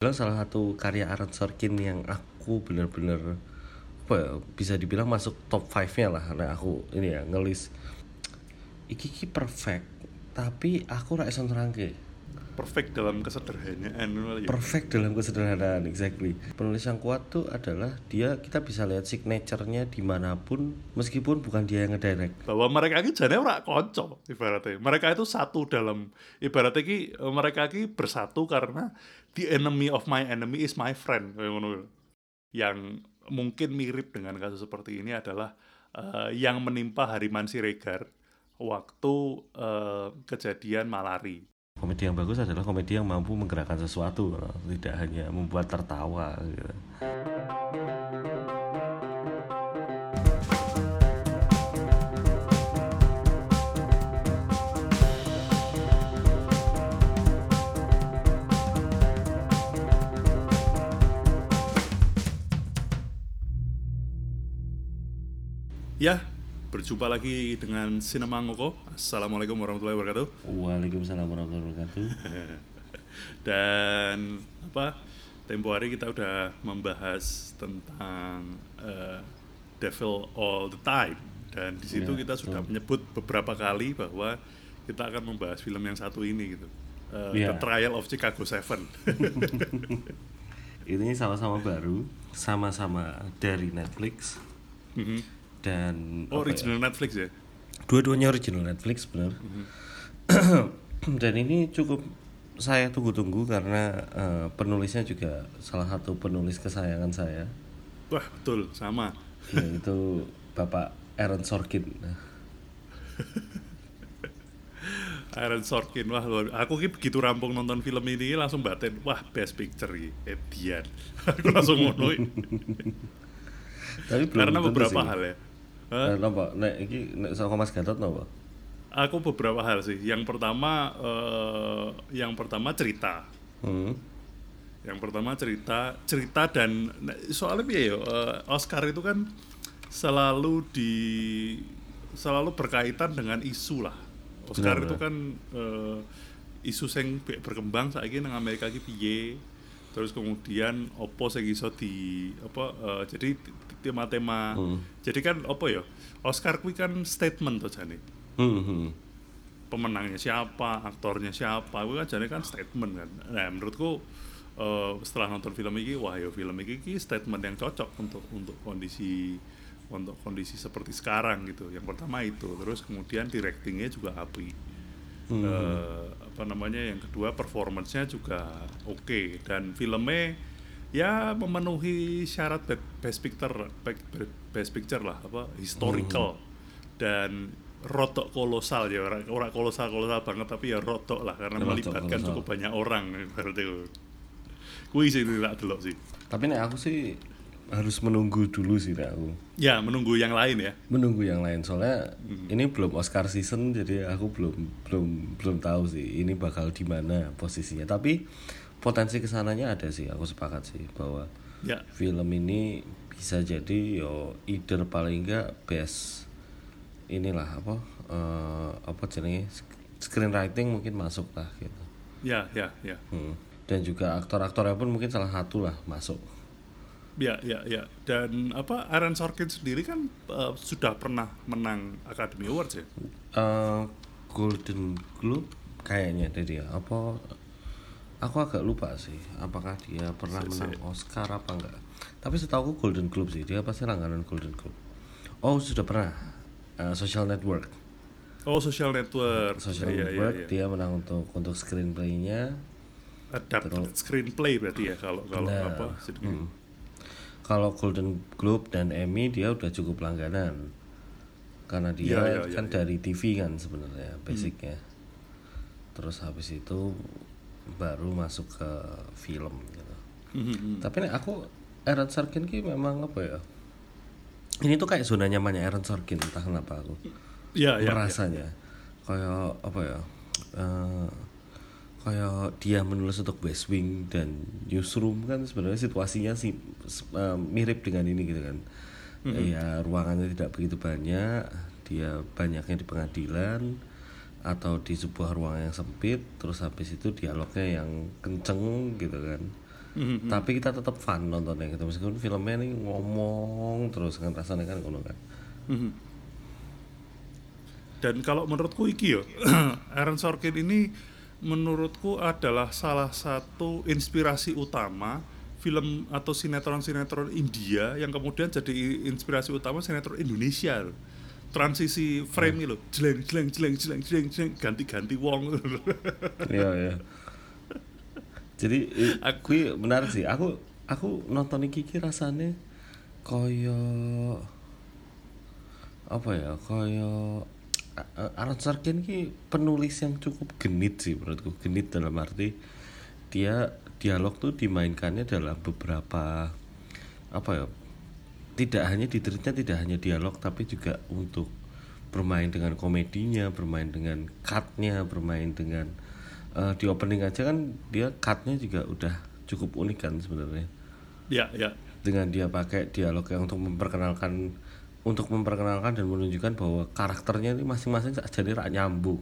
bilang salah satu karya Aaron Sorkin yang aku bener-bener apa ya, bisa dibilang masuk top 5 nya lah. Karena aku ini ya ngelis iki iki perfect tapi aku ra iso nerangke. Perfect dalam kesederhanaan perfect dalam kesederhanaan exactly. Penulis yang kuat tuh adalah dia kita bisa lihat signaturenya di mana pun meskipun bukan dia yang ngedirect. Bahwa mereka ini jane ora konco ibaratnya. Mereka itu satu dalam ibaratnya ki mereka ki bersatu karena the enemy of my enemy is my friend yang mungkin mirip dengan kasus seperti ini adalah uh, yang menimpa Hariman Siregar waktu uh, kejadian malari komedi yang bagus adalah komedi yang mampu menggerakkan sesuatu tidak hanya membuat tertawa gitu. Ya, berjumpa lagi dengan Sinema Ngoko. Assalamualaikum warahmatullahi wabarakatuh. Waalaikumsalam warahmatullahi wabarakatuh. Dan apa? Tempo hari kita udah membahas tentang uh, Devil All the Time. Dan di situ Ya, kita sudah betul. menyebut beberapa kali bahwa kita akan membahas film yang satu ini gitu. Uh, Ya. The Trial of Chicago Seven. Ini sama-sama baru, sama-sama dari Netflix Mhm. Dan Oh, ya, original Netflix ya? dua-duanya original Netflix benar. dan ini cukup saya tunggu-tunggu karena eh, penulisnya juga salah satu penulis kesayangan saya Wah, betul, sama. yaitu Bapak Aaron Sorkin. Aaron Sorkin wah luar aku ki begitu rampung nonton film ini langsung batin wah best picture iki Edian aku langsung ngono Tapi belum karena beberapa sih. hal ya Eh, Napa? Nek iki nek sama Mas Gatot napa? aku beberapa hal sih yang pertama eh, yang pertama cerita Hmm. yang pertama cerita cerita dan soalnya piye yo eh, Oscar itu kan selalu di selalu berkaitan dengan isu lah Oscar Benar, itu benar. kan eh, isu be- berkembang saiki nang Amerika ki piye terus kemudian opo sing iso di apa eh, jadi tema-tema Hmm. jadi kan apa ya Oscar kuwi kan statement tuh jane Hmm, hmm. pemenangnya siapa, aktornya siapa, itu kan jadi kan statement kan. Nah menurutku eh, setelah nonton film ini, wah ya film ini ki statement yang cocok untuk untuk kondisi untuk kondisi seperti sekarang gitu. Yang pertama itu, terus kemudian directingnya juga api. Eh, apa namanya yang kedua performancenya juga oke. Dan filmnya ya memenuhi syarat be- best picture be- be- best picture lah apa historical. Dan rotok kolosal ya orang orang kolosal kolosal banget tapi ya rotok lah karena Rotok melibatkan kolosal. cukup banyak orang berarti kui sih tidak delok sih. Tapi nek aku sih harus menunggu dulu sih aku. ya menunggu yang lain ya Menunggu yang lain soalnya Hmm. ini belum Oscar season jadi aku belum belum belum tahu sih ini bakal di mana posisinya. Tapi potensi ke sananya ada sih aku sepakat sih bahwa ya film ini bisa jadi yo either paling enggak best inilah apa eh, apa jenenge screenwriting mungkin masuk lah gitu. ya ya ya Hmm. Dan juga aktor-aktornya pun mungkin salah satu lah masuk. Ya, ya, ya. Dan apa Aaron Sorkin sendiri kan eh, sudah pernah menang Academy Awards ya. Eh, Golden Globe kayaknya deh dia apa aku agak lupa sih apakah dia pernah Si- si- menang Oscar apa enggak tapi setahu aku Golden Globe sih dia pasti langganan Golden Globe oh sudah pernah Eh, Social Network Oh, Social Network. Social iya, Network iya. dia menang untuk untuk screenplaynya Adapted screenplay berarti ya kalau kalau Benar. apa sedikit. Hmm. Kalau Golden Globe dan Emmy dia udah cukup langganan. Karena dia Iya, iya, iya, kan iya. dari TV kan sebenarnya basicnya. Terus habis itu baru masuk ke film gitu. Mhm, tapi nih aku Aaron Sorkin ki memang apa ya? Ini tuh kayak zona nyamannya Aaron Sorkin entah kenapa aku Iya, iya. merasanya. Kayak apa ya? Eh, kayak dia menulis untuk West Wing dan Newsroom kan sebenarnya situasinya sih eh, mirip dengan ini gitu kan. Ya ruangannya tidak begitu banyak dia banyaknya di pengadilan atau di sebuah ruangan yang sempit terus habis itu dialognya yang kenceng gitu kan. Mhm. tapi kita tetap fun nontonnya gitu. Meskipun filmnya ini ngomong terus kan rasanya kan ngono kan. Mhm. Dan kalau menurutku iki yo, Aaron Sorkin ini menurutku adalah salah satu inspirasi utama film atau sinetron-sinetron India yang kemudian jadi inspirasi utama sinetron Indonesia loh. Transisi frame loh, jeleng jeleng jeleng jeleng jeleng jeleng ganti-ganti wong. iya iya. Jadi Aku- menarik sih. Aku aku nonton iki iki rasanya koyo apa ya? Koyo Aaron Sorkin ki penulis yang cukup genit sih menurutku genit dalam arti dia dialog tuh dimainkannya dalam beberapa apa ya tidak hanya diteritnya tidak hanya dialog tapi juga untuk bermain dengan komedinya bermain dengan cutnya bermain dengan eh, di opening aja kan dia cutnya juga udah cukup unik kan sebenarnya ya, ya. dengan dia pakai dialog yang untuk memperkenalkan untuk memperkenalkan dan menunjukkan bahwa karakternya ini masing-masing jadi rak nyambung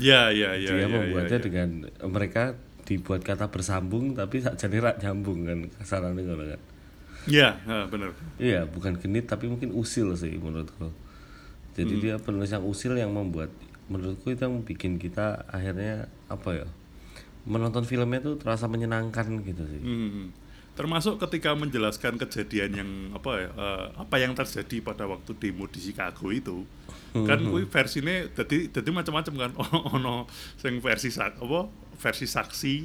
Ya, ya, ya, dia ya, membuatnya ya, ya. dengan mereka dibuat kata bersambung tapi jadi rak nyambung kan kasarannya ngono kan Ya, ha, benar. Iya, bukan genit tapi mungkin usil sih menurutku. Jadi dia penulis yang usil yang membuat menurutku itu yang bikin kita akhirnya apa ya? Menonton filmnya tuh terasa menyenangkan gitu sih. Hmm. Termasuk ketika menjelaskan kejadian yang apa ya, eh, apa yang terjadi pada waktu demo di Chicago itu. Kan kuwi versinya jadi jadi macam-macam kan. Ono sing versi sak apa? Versi saksi.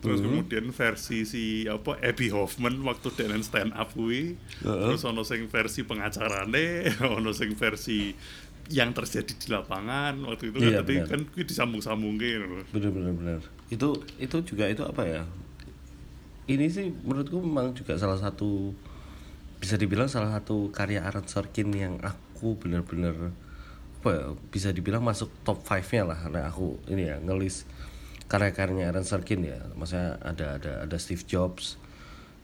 Terus kemudian versi si apa Abby Hoffman waktu dengan stand up kuwi. Terus ono sing versi pengacarane, ono sing versi yang terjadi di lapangan waktu itu kan Iya, tapi benar. kan disambung-sambungin loh. Bener-bener bener. Itu itu juga itu apa ya? Ini sih menurutku memang juga salah satu bisa dibilang salah satu karya Aaron Sorkin yang aku bener-bener apa ya, bisa dibilang masuk top 5-nya lah karena aku ini ya ngelis karya-karyanya Aaron Sorkin ya. Maksudnya ada ada ada Steve Jobs,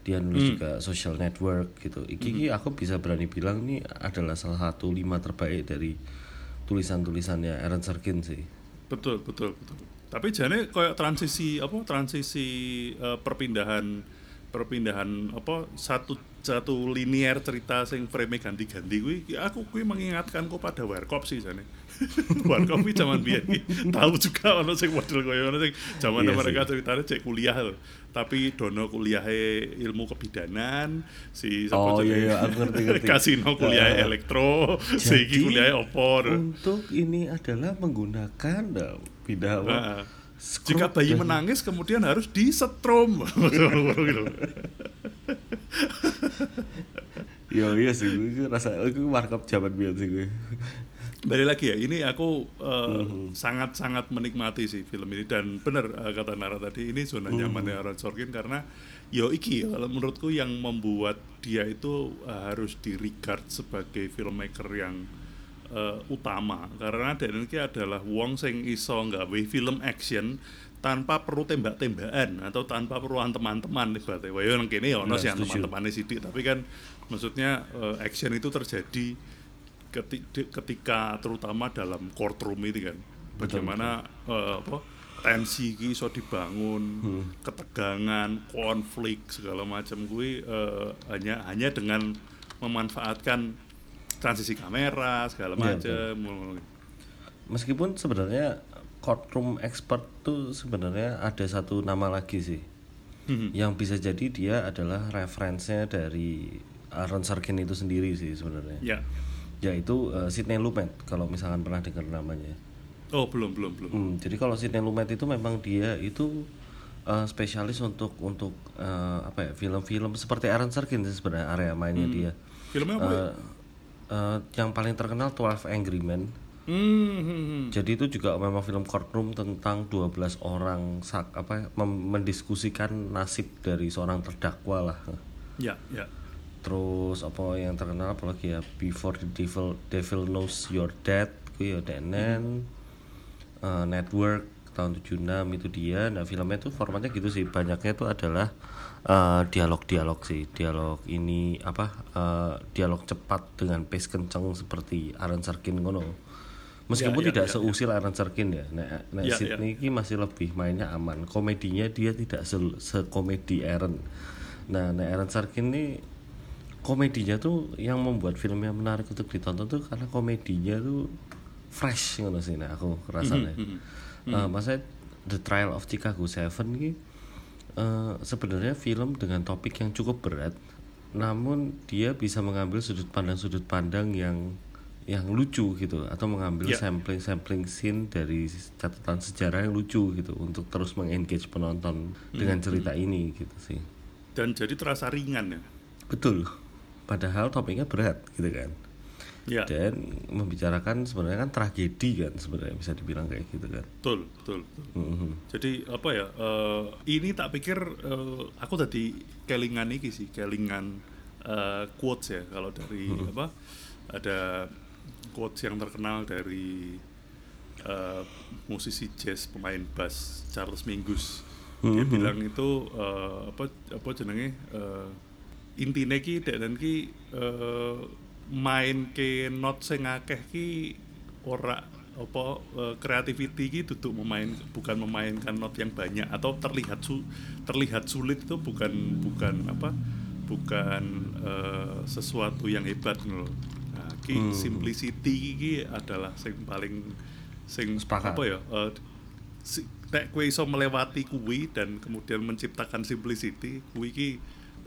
dia nulis juga Social Network gitu. Iki iki aku bisa berani bilang ini adalah salah satu lima terbaik dari tulisan-tulisannya Aaron Sorkin sih. betul betul betul tapi jane kayak transisi apa transisi eh, perpindahan perpindahan apa satu satu linear cerita sing frame ganti-ganti kuwi ya aku kuwi mengingatkanku pada Warkop sih jane Warkop kuwi zaman biyen tahu juga ono sing model kaya ono sing zaman Iya mereka ceritanya cek kuliah loh tapi dono kuliahnya ilmu kebidanan si Oh, iya, iya, aku ngerti, ngerti. kasino kuliah Ah. elektro si kuliah opor Untuk ini adalah menggunakan nah, pindah apa? Jika bayi menangis kemudian harus disetrum gitu. Yo iya sih, gue rasa gue markup zaman biar sih gue. Balik lagi ya, ini aku eh, sangat-sangat menikmati sih film ini dan benar eh, kata Nara tadi ini zona nyamannya Aaron Sorkin karena yo iki ya, kalau menurutku yang membuat dia itu eh, harus di regard sebagai filmmaker yang eh, utama. Karena dan ini adalah wong sing iso nggawe film action tanpa perlu tembak-tembakan atau tanpa perlu teman-teman ibaratnya. Wah, ya nang kene ya ono sih setuju. teman-temannya sidik, tapi kan maksudnya eh, action itu terjadi keti- ketika terutama dalam courtroom itu kan. Bagaimana eh, apa tensi ki iso dibangun ketegangan konflik segala macam. Gue eh, hanya hanya dengan memanfaatkan transisi kamera segala Iya, macam Meskipun sebenarnya courtroom expert tuh sebenarnya ada satu nama lagi sih. Yang bisa jadi dia adalah referensinya dari Aaron Sorkin itu sendiri sih sebenarnya. ya Yaitu eh, Sidney Lumet kalau misalkan pernah dengar namanya. oh belum belum belum Hmm, jadi kalau Sidney Lumet itu memang dia itu eh, spesialis untuk untuk eh, apa ya film-film seperti Aaron Sorkin sih sebenarnya area mainnya dia. filmnya apa ya? Eh, yang paling terkenal 12 Angry Men. Hmm, hmm, hmm. Jadi itu juga memang film courtroom tentang 12 orang sak apa mem- mendiskusikan nasib dari seorang terdakwa lah. ya ya Terus apa yang terkenal apalagi ya Before the Devil Devil Knows You're Dead ya DNN eh, Network tahun 76 itu dia. Nah, filmnya tuh formatnya gitu sih. Banyaknya itu adalah eh, dialog-dialog sih. Dialog ini apa? eh, dialog cepat dengan pace kenceng seperti Aaron Sorkin ngono. Meskipun Ya, ya, tidak ya, seusil Aaron Sorkin ya. Nek, nek Ya, Sydney ini masih lebih mainnya aman. Komedinya dia tidak se sekomedi Aaron. Nah, nek Aaron Sorkin ini komedinya tuh yang membuat filmnya menarik untuk ditonton tuh karena komedinya tuh fresh ngono sih nek aku rasanya. Eh, maksudnya The Trial of Chicago Seven ini eh, sebenarnya film dengan topik yang cukup berat, namun dia bisa mengambil sudut pandang sudut pandang yang yang lucu gitu atau mengambil Ya. sampling sampling scene dari catatan sejarah yang lucu gitu untuk terus mengengage penonton dengan cerita ini gitu sih. Dan jadi terasa ringan ya. Betul. Padahal topiknya berat gitu kan. Ya, Dan membicarakan sebenarnya kan tragedi kan sebenarnya bisa dibilang kayak gitu kan. betul, betul, betul. Mhm. Jadi apa ya? eh, ini tak pikir eh, aku tadi kelingan iki sih, kelingan eh, quotes ya kalau dari apa? Ada quotes yang terkenal dari eh, musisi jazz pemain bass Charles Mingus. Dia bilang itu eh, apa apa jenenge uh, intine ki dan ki eh, main ke not sing akeh ki ora apa eh, creativity ki duduk memain bukan memainkan not yang banyak atau terlihat su, terlihat sulit itu bukan bukan apa bukan eh, sesuatu yang hebat loh. Nah, ki simplicity ki adalah sing paling sing Sepakat. apa ya eh, si, nek kue iso melewati kuwi dan kemudian menciptakan simplicity kuwi ki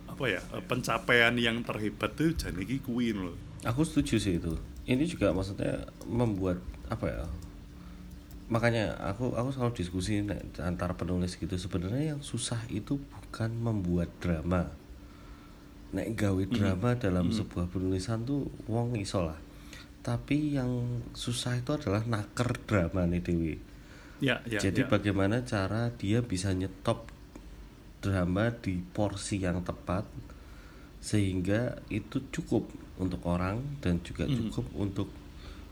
apa ya pencapaian yang terhebat tuh jane ki kuwi loh Aku setuju sih itu. Ini juga maksudnya membuat apa ya? Makanya aku aku selalu diskusi nek, antar penulis gitu sebenarnya yang susah itu bukan membuat drama. Nek gawe drama dalam sebuah penulisan tuh wong iso lah. Tapi yang susah itu adalah naker drama nih Dewi. ya ya Jadi ya. bagaimana cara dia bisa nyetop drama di porsi yang tepat sehingga itu cukup untuk orang dan juga cukup untuk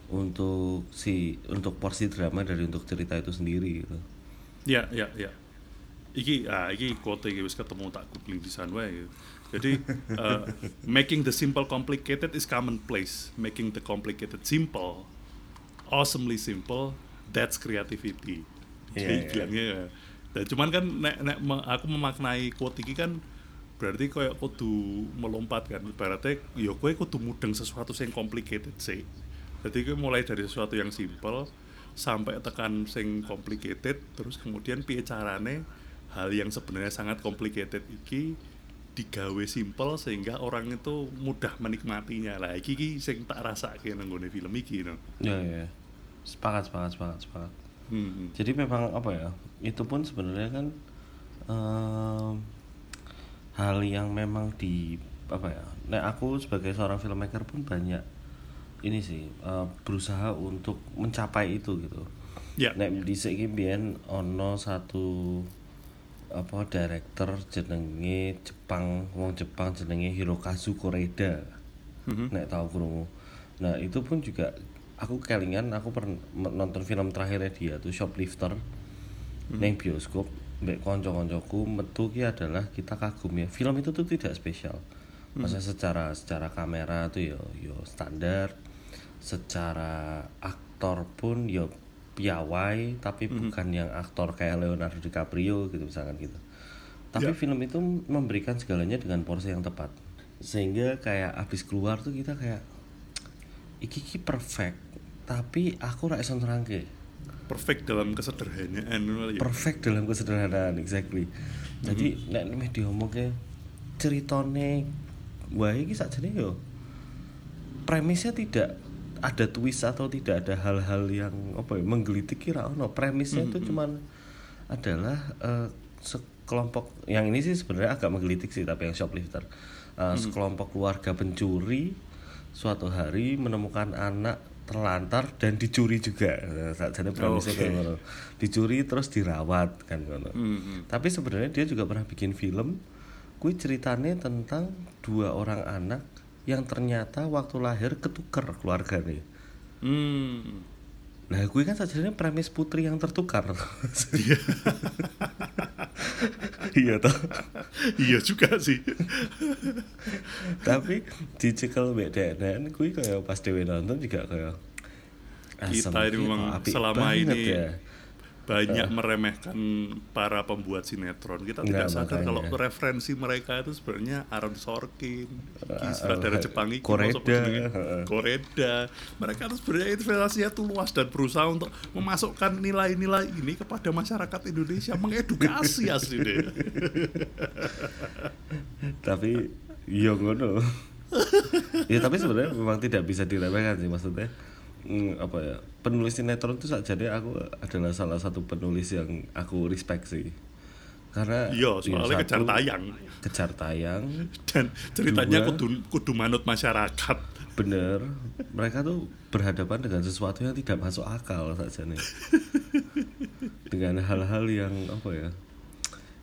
untuk si untuk porsi drama dari untuk cerita itu sendiri gitu. ya ya ya iki ah iki quote iki wis ketemu tak googling di sana wae gitu. jadi eh, making the simple complicated is commonplace making the complicated simple awesomely simple that's creativity Iya, jadi iya. bilangnya ya. dan cuman kan nek, nek aku memaknai quote iki kan berarti kayak kudu melompat kan ibaratnya ya kowe kudu mudeng sesuatu yang complicated sih jadi kowe mulai dari sesuatu yang simple sampai tekan sing complicated terus kemudian piye carane hal yang sebenarnya sangat complicated iki digawe simple sehingga orang itu mudah menikmatinya lah iki ki sing tak rasake nang nggone film iki no. Ya ya. Sepakat sepakat sepakat sepakat. Hmm. Jadi memang apa ya? Itu pun sebenarnya kan hal yang memang di apa ya? Nah aku sebagai seorang filmmaker pun banyak ini sih eh, berusaha untuk mencapai itu gitu. Ya. Nek dhisik iki mbiyen ana satu apa director jenenge Jepang, wong Jepang jenenge Hirokazu Koreeda. Mhm. Nek tahu krungu. Nah, itu pun juga aku kelingan aku pernah nonton film terakhirnya dia tuh Shoplifter neng bioskop mbek konco-koncoku metu ki adalah kita kagum ya. Film itu tuh tidak spesial. Masa secara secara kamera tuh yo yo standar, secara aktor pun yo piawai tapi bukan yang aktor kayak Leonardo DiCaprio gitu misalkan gitu. Tapi Ya. film itu memberikan segalanya dengan porsi yang tepat. Sehingga kayak abis keluar tuh kita kayak iki iki perfect tapi aku ra iso nerangke. Perfect dalam kesederhanaan. Perfect dalam kesederhanaan exactly. Jadi nek meh diomongke ceritane wae iki sakjane yo premisnya tidak ada twist atau tidak ada hal-hal yang apa ya menggelitik kira ono. Premisnya itu cuman adalah eh, sekelompok yang ini sih sebenarnya agak menggelitik sih tapi yang shoplifter. Eh, sekelompok keluarga pencuri suatu hari menemukan anak terlantar dan dicuri juga. Nah, sakjane premisnya kayak ngono. Dicuri terus dirawat kan ngono. Hmm. tapi sebenarnya dia juga pernah bikin film kui ceritanya tentang dua orang anak yang ternyata waktu lahir ketukar keluarganya Hmm. Nah, gue kan sebenarnya premis putri yang tertukar. iya toh. iya juga sih. Tapi dicekel mbek denen gue kayak pas dhewe nonton juga kayak Asem. kita ini Iya, memang selama ini ya. Banyak meremehkan para pembuat sinetron. Kita Nggak, tidak sadar makanya. kalau referensi mereka itu sebenarnya Aaron Sorkin, Ah, sutradara ah, Jepang iki, Koreda, heeh. Koreda. Mereka itu sebenarnya investasinya tuh luas dan berusaha untuk memasukkan nilai-nilai ini kepada masyarakat Indonesia, mengedukasi asli deh. tapi yo ngono ya tapi sebenarnya memang tidak bisa diremehkan sih maksudnya mm, apa ya penulis sinetron itu saja aku adalah salah satu penulis yang aku respect sih. Karena Iya, soalnya ya, kejar satu, tayang. kejar tayang. Dan ceritanya Dua. kudu kudu manut masyarakat. bener. Mereka tuh berhadapan dengan sesuatu yang tidak masuk akal saja nih dengan hal-hal yang apa ya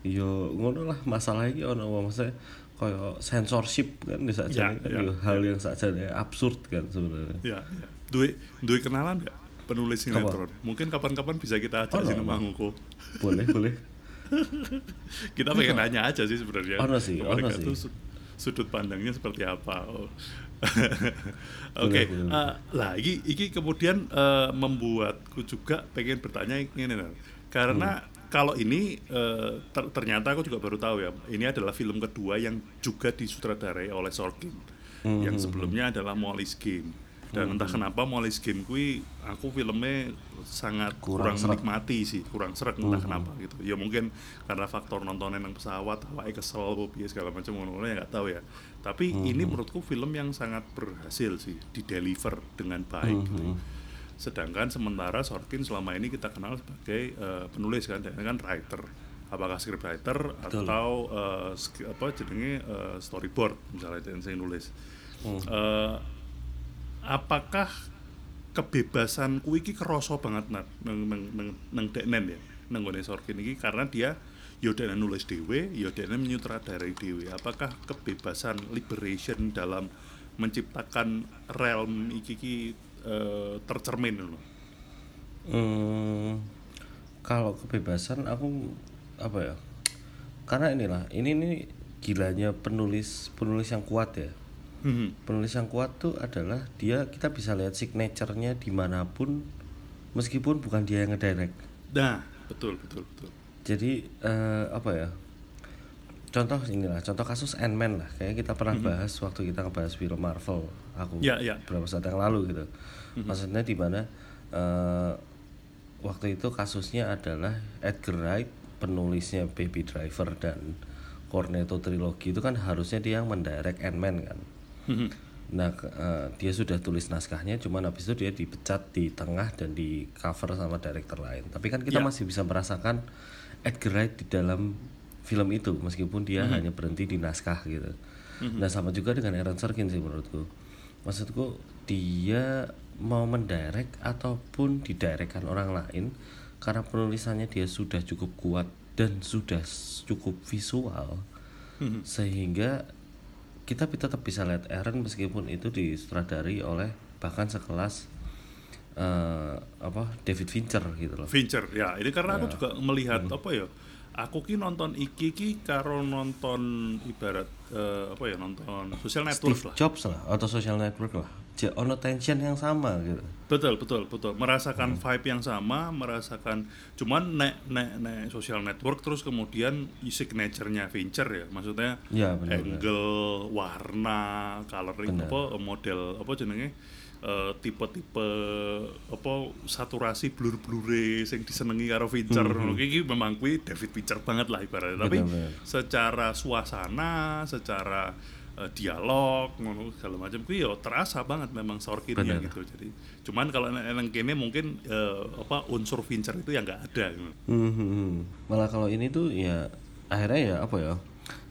yo ngono lah masalah ini ono maksudnya kayak censorship kan di saja Ya, kan ya, hal yang saja absurd kan sebenarnya. Ya, ya. Duwe kenalan nggak penulis sinetron? Mungkin kapan-kapan bisa kita ajak sini ono. Mangko. boleh boleh Kita pengen nanya aja sih sebenarnya. Ono sih, ono sih. tuh sudut pandangnya seperti apa. Oh. Oke, boleh. eh, lah iki, kemudian eh, membuatku juga pengen bertanya ini karena Hmm. kalau ini eh, ter- ternyata aku juga baru tahu ya, ini adalah film kedua yang juga disutradarai oleh Sorkin. Hmm, Yang sebelumnya adalah Molly's Game. Dan entah kenapa Molly's Game kui aku filmnya sangat Kurang kurang, sreg. menikmati sih, kurang seret entah kenapa gitu. Ya mungkin karena faktor nontonnya yang pesawat, awake kesel, piye segala macam ngono ya nggak tahu ya. Tapi ini menurutku film yang sangat berhasil sih, di deliver dengan baik gitu. Sedangkan sementara Sorkin selama ini kita kenal sebagai eh, penulis kan, dan kan writer. Apakah scriptwriter atau eh, sk- apa jenenge eh, storyboard misalnya yang saya nulis. Eh, apakah kebebasan iki kerasa banget nang nang nang nang, deknen ya nang nggone Sorkin iki karena dia yo deknen nulis dhewe yo deknen menyutradarai dhewe apakah kebebasan liberation dalam menciptakan realm iki iki eh, tercermin ngono Hmm, kalau kebebasan aku apa ya? Karena inilah, ini nih gilanya penulis penulis yang kuat ya. Hmm, Penulis yang kuat tuh adalah dia kita bisa lihat signaturenya di mana pun, meskipun bukan dia yang ngedirect. nah betul betul betul Jadi eh, apa ya? Contoh inilah, contoh kasus Ant-Man lah. Kayak kita pernah bahas waktu kita ngebahas film Marvel. Aku Ya, ya. beberapa saat yang lalu gitu. Maksudnya di mana eh, waktu itu kasusnya adalah Edgar Wright, penulisnya Baby Driver dan Cornetto trilogi itu kan harusnya dia yang mendirect Ant-Man kan. Hmm, Nah, eh, dia sudah tulis naskahnya, cuman habis itu dia dipecat di tengah dan di cover sama director lain. Tapi kan kita Ya. masih bisa merasakan Edgar Wright di dalam film itu, meskipun dia hanya berhenti di naskah gitu. Nah, sama juga dengan Aaron Sorkin sih menurutku. Maksudku dia mau mendirect ataupun didirectkan orang lain karena penulisannya dia sudah cukup kuat dan sudah cukup visual sehingga kita tetap bisa lihat Aaron meskipun itu disutradari oleh bahkan sekelas eh, apa David Fincher gitu loh. Fincher ya ini karena aku juga melihat apa ya aku ki nonton iki ki karo nonton ibarat eh, apa ya nonton social network Steve lah Jobs lah atau social network lah. Ono tension yang sama gitu. betul betul betul merasakan vibe yang sama merasakan cuman nek nek nek social network terus kemudian signaturenya Fincher ya maksudnya Ya, benar, angle warna coloring Benar. apa model apa jenenge eh, tipe-tipe apa saturasi blur-blure sing disenengi karo Fincher ngono iki memang kuwi David Fincher banget lah ibaratnya tapi Hmm, Benar, benar. secara suasana secara eh, dialog ngono segala macam kuwi ya terasa banget memang Sorkinnya gitu jadi cuman kalau nang kene mungkin eh, apa unsur Fincher itu yang nggak ada gitu. Hmm, hmm, hmm. Malah kalau ini tuh ya akhirnya ya apa ya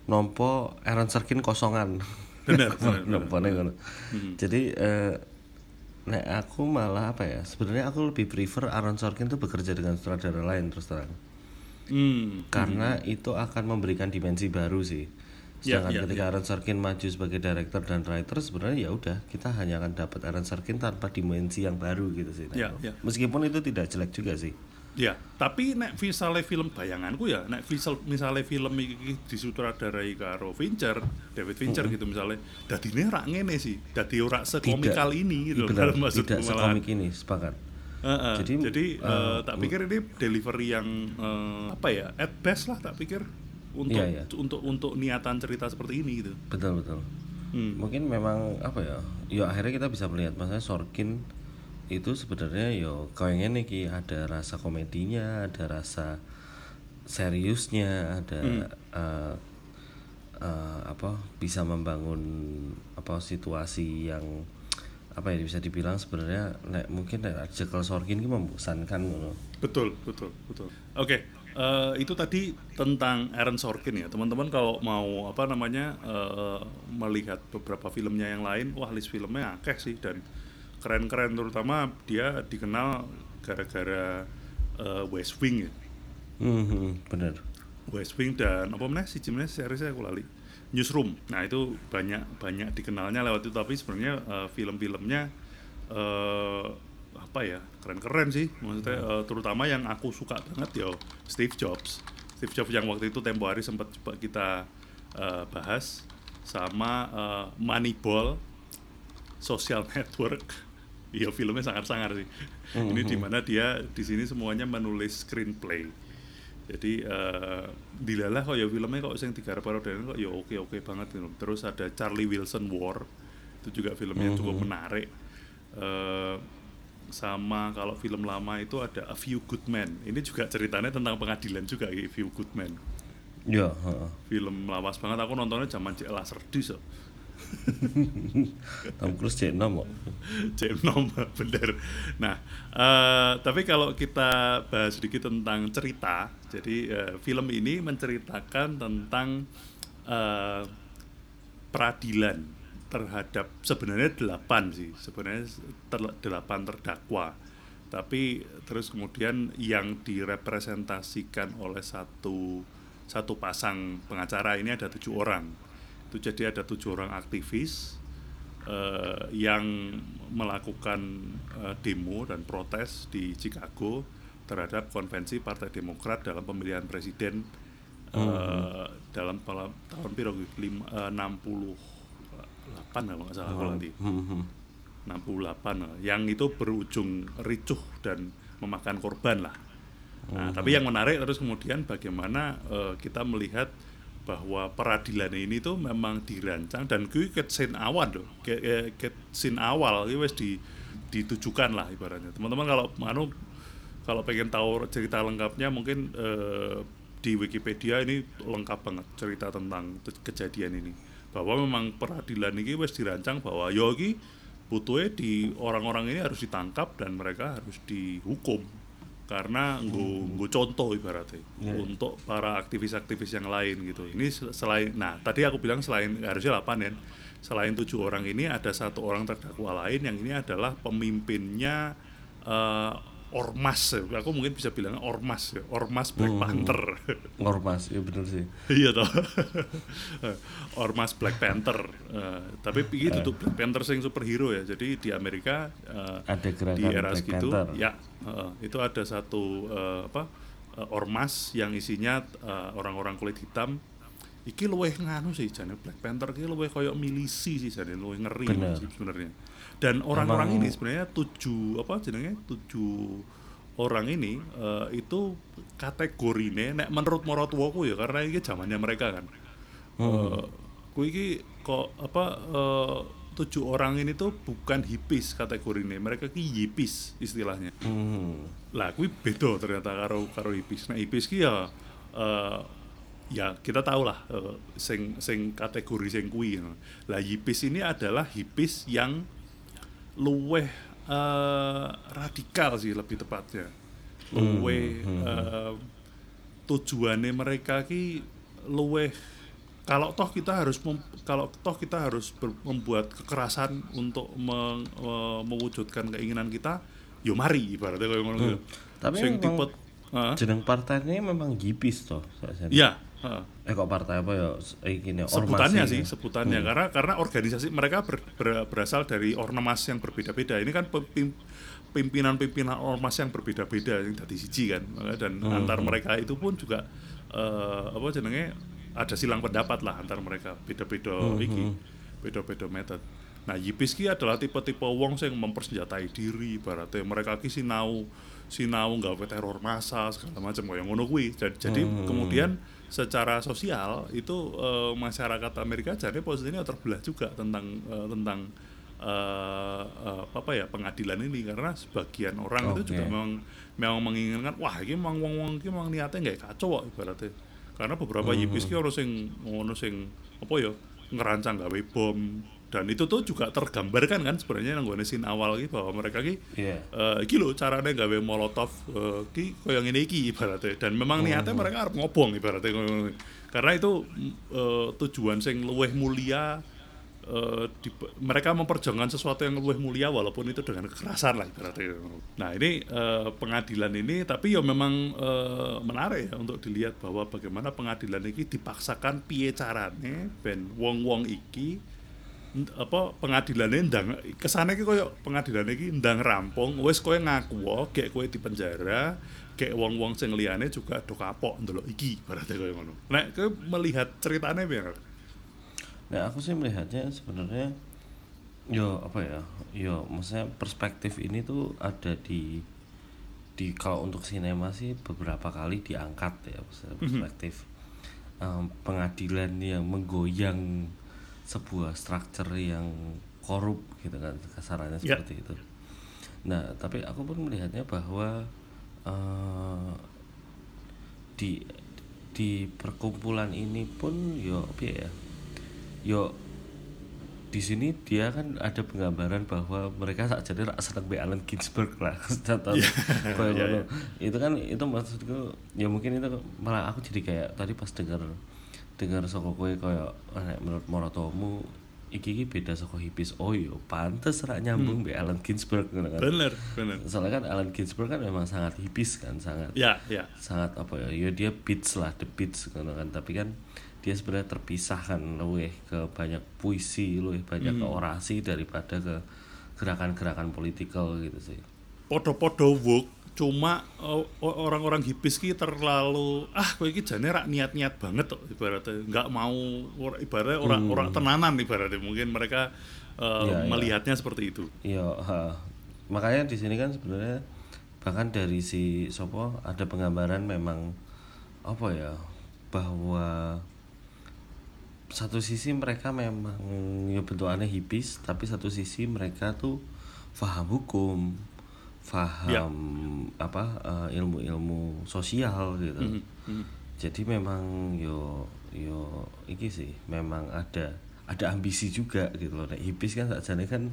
nompo Aaron Sorkin kosongan. Benar, benar, benar. Nompone ngono. Jadi eh, nek aku malah apa ya sebenarnya aku lebih prefer Aaron Sorkin tuh bekerja dengan sutradara lain terus terang. hmm karena itu akan memberikan dimensi baru sih. Ya, Sedangkan ya, ketika Aaron Sorkin maju sebagai director dan writer sebenarnya ya udah kita hanya akan dapat Aaron Sorkin tanpa dimensi yang baru gitu sih. Ya, Nek. ya. Meskipun itu tidak jelek juga sih. Ya, tapi nek misalnya film bayanganku ya, nek misal misalnya film iki disutradarai karo Fincher, David Fincher gitu misalnya, dadine rak ngene sih, dadi ora sekomikal ini gitu Benar, maksudku tidak sekomik ini sepakat. Heeh, Jadi, jadi, eh, eh, tak pikir ini delivery yang eh, apa ya at best lah tak pikir untuk Iya, iya. untuk untuk niatan cerita seperti ini gitu. betul betul Hmm. mungkin memang apa ya ya akhirnya kita bisa melihat maksudnya Sorkin itu sebenarnya yo kayaknya nih Ki, ada rasa komedinya ada rasa seriusnya ada eh, eh, apa bisa membangun apa situasi yang apa ya bisa dibilang sebenarnya nek, mungkin nek Jekyll Sorkin ini membosankan. Betul, betul, betul. Oke, eh, itu tadi tentang Aaron Sorkin ya. Teman-teman kalau mau apa namanya eh, melihat beberapa filmnya yang lain, wah list filmnya akeh sih dan keren-keren terutama dia dikenal gara-gara eh, West Wing ya. Hmm, hmm, bener. West Wing dan apa mana sih sebenarnya seriesnya aku lali Newsroom nah itu banyak banyak dikenalnya lewat itu tapi sebenarnya eh, film-filmnya apa ya keren-keren sih maksudnya eh, terutama yang aku suka banget ya Steve Jobs Steve Jobs yang waktu itu tempo hari sempat coba kita eh, bahas sama eh, Moneyball Social Network Iya filmnya sangat-sangat sih. Ini di mana dia di sini semuanya menulis screenplay. Jadi eh dilalah kok ya filmnya kok sing digarap karo Daniel kok ya oke oke banget gitu. Terus ada Charlie Wilson War itu juga filmnya cukup menarik. Eh sama kalau film lama itu ada A Few Good Men. Ini juga ceritanya tentang pengadilan juga A Few Good Men. Ya, heeh. Film lawas banget aku nontonnya zaman cek laser dis kok. Tom Cruise cek nom kok. James Nom bener. Nah, eh, tapi kalau kita bahas sedikit tentang cerita, jadi eh, film ini menceritakan tentang eh, peradilan terhadap sebenarnya delapan sih. Sebenarnya ter, delapan terdakwa. Tapi terus kemudian yang direpresentasikan oleh satu satu pasang pengacara ini ada tujuh orang. Itu jadi ada tujuh orang aktivis eh, yang melakukan eh, demo dan protes di Chicago terhadap konvensi Partai Demokrat dalam pemilihan presiden Uh -huh. dalam tahun 60 68 kalau nggak salah oh. kalau nanti hmm. hmm. 68 lah. yang itu berujung ricuh dan memakan korban lah nah, hmm. tapi yang menarik terus kemudian bagaimana uh, kita melihat bahwa peradilan ini tuh memang dirancang dan kui ket sin awal loh ket, ke sin awal itu wes di ditujukan lah ibaratnya teman-teman kalau mau kalau pengen tahu cerita lengkapnya mungkin uh, di Wikipedia ini lengkap banget cerita tentang kejadian ini bahwa memang peradilan ini wes dirancang bahwa yo iki butuhnya di orang-orang ini harus ditangkap dan mereka harus dihukum karena nggo nggo contoh ibaratnya Iya. untuk para aktivis-aktivis yang lain gitu. Ini sel- selain nah tadi aku bilang selain harusnya 8 ya. Selain tujuh orang ini ada satu orang terdakwa lain yang ini adalah pemimpinnya eh, ormas. ya. Aku mungkin bisa bilang ormas ya, ormas Black Panther. Ormas, ya bener sih. iya toh ormas Black Panther Eh, tapi ini tutup Black Panther sing superhero ya jadi di Amerika eh, Ada gerakan di era Black segitu Panther. ya eh, itu ada satu eh, apa eh, ormas yang isinya eh, orang-orang kulit hitam iki luweh nganu sih jane Black Panther iki luweh koyo milisi sih jane luweh ngeri sebenarnya dan orang-orang ini sebenarnya tujuh apa jenenge tujuh orang ini eh, itu kategorine nek menurut maratuwaku ya karena ini zamannya mereka kan. Eh, kui iki kok apa eh, tujuh orang ini tuh bukan hippies kategorine mereka ki yipis istilahnya. Hmm. lah kui beda ternyata karo karo hippies nah hippies ki ya eh, ya kita tahu lah eh, sing sing kategori sing kui. Lah hippies ini adalah hippies yang luweh eh, radikal sih lebih tepatnya luweh eh, tujuannya mereka ki luweh kalau toh kita harus mem- kalau toh kita harus ber- membuat kekerasan untuk meng- eh, mewujudkan keinginan kita yo mari ibaratnya kayak ngono gitu. Tapi Sing tipe? Jeneng partainya memang Gipis toh. saya- heeh. Eh kok partai apa ya? Eh gini sebutannya ini. sih sebutannya. Karena karena organisasi mereka ber- ber- berasal dari ormas yang berbeda-beda. Ini kan pimpinan-pimpinan ormas yang berbeda-beda yang dari siji kan. Dan antar mereka itu pun juga eh, apa jenenge ada silang pendapat lah antar mereka. Beda-beda iki beda-beda metode. Nah, Yipis ki adalah tipe-tipe wong sing mempersenjatai diri, ibaratnya. Mereka ki sinau sinau nggawe teror massa segala macam kayak ngono kuwi. Jadi, jadi kemudian secara sosial itu eh, masyarakat Amerika jadi posisinya terbelah juga tentang eh, tentang eh, eh, apa ya pengadilan ini karena sebagian orang itu Oke. juga memang memang menginginkan wah ini memang wong wong ini memang niatnya nggak kacau kok ibaratnya karena beberapa yipis ki ono sing ono sing apa ya ngerancang gawe bom dan itu tuh juga tergambarkan kan sebenarnya nang gone scene awal ki bahwa mereka ki Iya. eh iki lho carane gawe molotov eh, ki koyo ngene iki ibaratnya dan memang niatnya mereka arep ngobong ibaratnya karena itu eh, tujuan sing luweh mulia eh, di- mereka memperjuangkan sesuatu yang lebih mulia walaupun itu dengan kekerasan lah ibaratnya. Nah ini eh, pengadilan ini tapi ya memang eh, menarik ya untuk dilihat bahwa bagaimana pengadilan ini dipaksakan piye carane ben wong-wong iki apa pengadilannya ndang ke sana iki koyo pengadilan iki ndang rampung wis kowe ngaku gek kowe di penjara gek wong-wong sing liyane juga do kapok ndelok iki berarti koyo ngono. Nek kowe melihat ceritanya? Kak? Nah, aku sih melihatnya sebenarnya yo apa ya? Yo maksudnya perspektif ini tuh ada di di kalau untuk sinema sih beberapa kali diangkat ya maksudnya perspektif em, pengadilan yang menggoyang sebuah struktur yang korup gitu kan kasarannya Ya. seperti itu. Nah, tapi aku pun melihatnya bahwa eh, di di perkumpulan ini pun yo ya yo di sini dia kan ada penggambaran bahwa mereka saat jadi rak seneng be Allen Ginsberg lah contoh kayak Iya, ngono. itu kan itu maksudku ya mungkin itu malah aku jadi kayak tadi pas dengar dengar saka kowe kayak nek menurut Morotomu iki iki beda saka hipis oh yo pantes rak nyambung be Allen Ginsberg kan? Bener, bener. soalnya kan Allen Ginsberg kan memang sangat hipis kan sangat Ya, ya. sangat apa ya ya dia beats lah the beats gitu kan. Tapi kan dia sebenarnya terpisah kan luwih ke banyak puisi luwih banyak ke orasi daripada ke gerakan-gerakan politikal gitu sih. Podo-podo woke cuma uh, orang-orang hipis ki terlalu ah kowe iki jane rak niat-niat banget kok ibaratnya. Nggak mau ibaratnya orang orang tenanan ibaratnya. Mungkin mereka uh, iya. melihatnya seperti itu. iya makanya di sini kan sebenarnya bahkan dari si Sopo ada penggambaran memang apa ya bahwa satu sisi mereka memang ya bentukannya hipis tapi satu sisi mereka tuh paham hukum paham apa eh, ilmu-ilmu sosial gitu. Mhm. jadi memang yo yo iki sih memang ada ada ambisi juga gitu loh. Nek hipis kan sakjane kan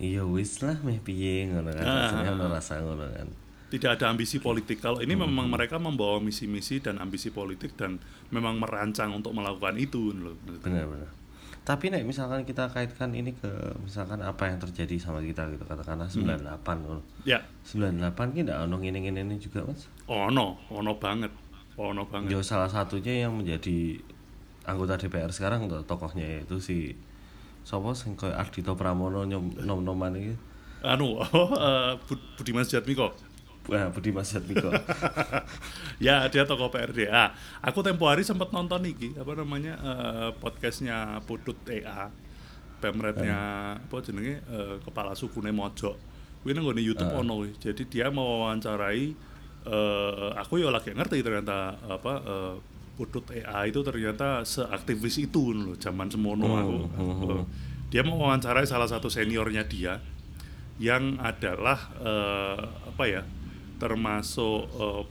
iya wis lah meh piye ngono kan rasanya ah, rasa ngono kan. Tidak ada ambisi politik. Kalau ini memang mereka membawa misi-misi dan ambisi politik dan memang merancang untuk melakukan itu loh. benar-benar tapi nek misalkan kita kaitkan ini ke misalkan apa yang terjadi sama kita gitu katakanlah 98 ngono Ya, 98 ki ndak ono ngene-ngene ini juga mas ono, ono banget. Ono banget. Yo salah satunya yang menjadi anggota DPR sekarang tuh tokohnya itu si Sopo sing koyo Ardito Pramono nyom nom-noman iki Anu, oh, eh, Bud- Budiman Sujatmiko. Wah, Budi Mas Jatmiko. ya dia tokoh PRDA aku tempo hari sempat nonton iki apa namanya eh, podcastnya Putut EA pemretnya apa jenenge eh, kepala sukune Mojok. Kuwi nang nggone YouTube ono kuwi. jadi dia mewawancarai eh, aku ya lagi ngerti ternyata apa eh, Putut EA itu ternyata seaktivis itu loh zaman semono aku. Eh, dia mewawancarai salah satu seniornya dia yang adalah eh, apa ya termasuk eh,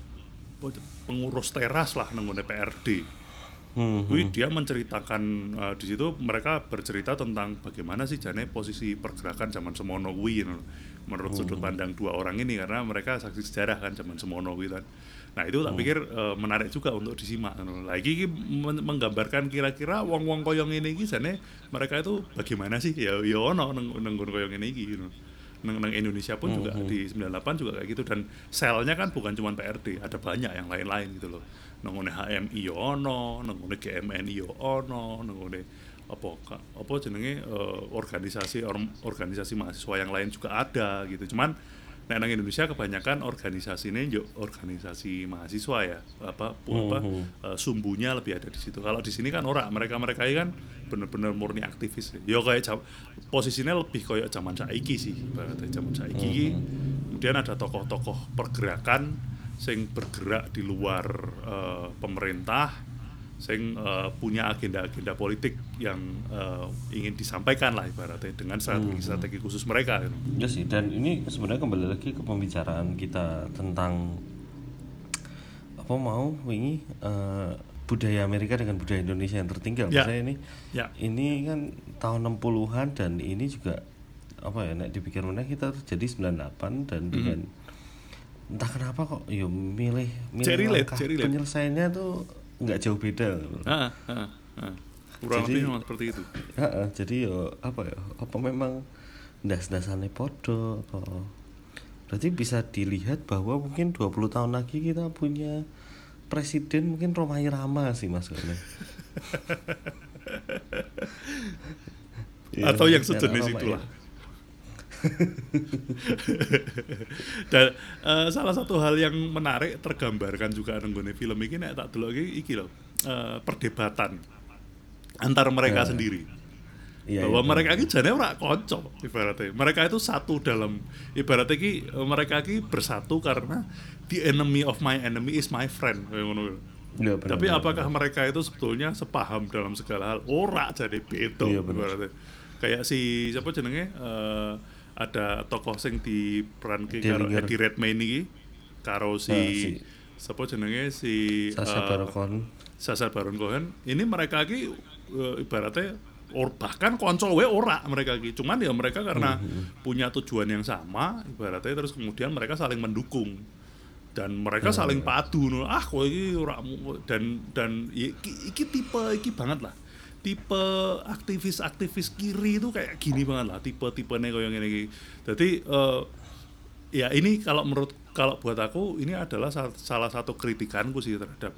pengurus teras lah nang nggone PRD. Hmm, Kuwi dia menceritakan eh, di situ mereka bercerita tentang bagaimana sih jane posisi pergerakan zaman semono kuwi you know, menurut sudut pandang dua orang ini karena mereka saksi sejarah kan zaman semono kuwi kan. Nah, itu tak pikir eh, menarik juga untuk disimak. Lah iki iki men- menggambarkan kira-kira wong-wong koyo ngene iki jane mereka itu bagaimana sih ya ya ono nang nang nggon koyo ngene iki you know. Nang Indonesia pun juga di 98 juga kayak gitu dan selnya kan bukan cuma PRD, ada banyak yang lain-lain gitu loh. Nang ngone HMI yo ono, nang ngone GMNI yo ono, nang ngone apa apa jenenge eh, organisasi or- organisasi mahasiswa yang lain juga ada gitu. Cuman nang Indonesia kebanyakan organisasi ini yo organisasi mahasiswa ya apa apa eh, sumbunya lebih ada di situ. Kalau di sini kan ora mereka mereka ini kan bener-bener murni aktivis ya kayak jam, posisinya lebih kayak zaman saiki sih ibaratnya zaman saiki. Kemudian ada tokoh-tokoh pergerakan sing bergerak di luar eh, pemerintah sing eh, punya agenda-agenda politik yang eh, ingin disampaikan lah ibaratnya dengan strategi-strategi khusus mereka gitu. Ya sih, dan ini sebenarnya kembali lagi ke pembicaraan kita tentang apa mau wingi eh, budaya Amerika dengan budaya Indonesia yang tertinggal. Ya. Maksudnya ini Ya. ini kan tahun 60-an dan ini juga apa ya nek dipikir mana kita terjadi 98 dan Hmm. dengan entah kenapa kok yo milih milih langkah penyelesaiannya tuh nggak jauh beda. Ah, ah, ah. kurang Jadi- lebih memang seperti itu Heeh, jadi yo apa ya? Apa memang das-dasane podo apa? Berarti bisa dilihat bahwa mungkin 20 tahun lagi kita punya presiden mungkin Romai Rama sih Mas. Iya, atau yang era sejenis itulah. ya. Dan eh, salah satu hal yang menarik tergambarkan juga nenggone film ini nek tak delok iki iki loh. eh, perdebatan antar mereka Ya. sendiri. Iya, bahwa iya, mereka ini jane ora konco ibaratnya. Mereka itu satu dalam ibaratnya ki eh, mereka ki bersatu karena the enemy of my enemy is my friend. Iya, benar, Tapi benar, apakah mereka itu sebetulnya sepaham dalam segala hal? Ora jadi beda benar. ibaratnya. Kayak si siapa jenenge eh, ada tokoh sing diperanke karo. Eddie Redmayne iki karo si, Ah, si- siapa jenenge si Sasha eh, Baron Cohen. Sacha Baron Cohen ini mereka ki eh, ibaratnya or bahkan konco we ora mereka ki cuman ya mereka karena punya tujuan yang sama ibaratnya terus kemudian mereka saling mendukung dan mereka saling padu no. ah kowe iki ora dan dan iki, iki tipe iki banget lah tipe aktivis-aktivis kiri itu kayak gini banget lah tipe-tipenya kayak gini iki jadi eh, ya ini kalau menurut kalau buat aku ini adalah sa- salah satu kritikanku sih terhadap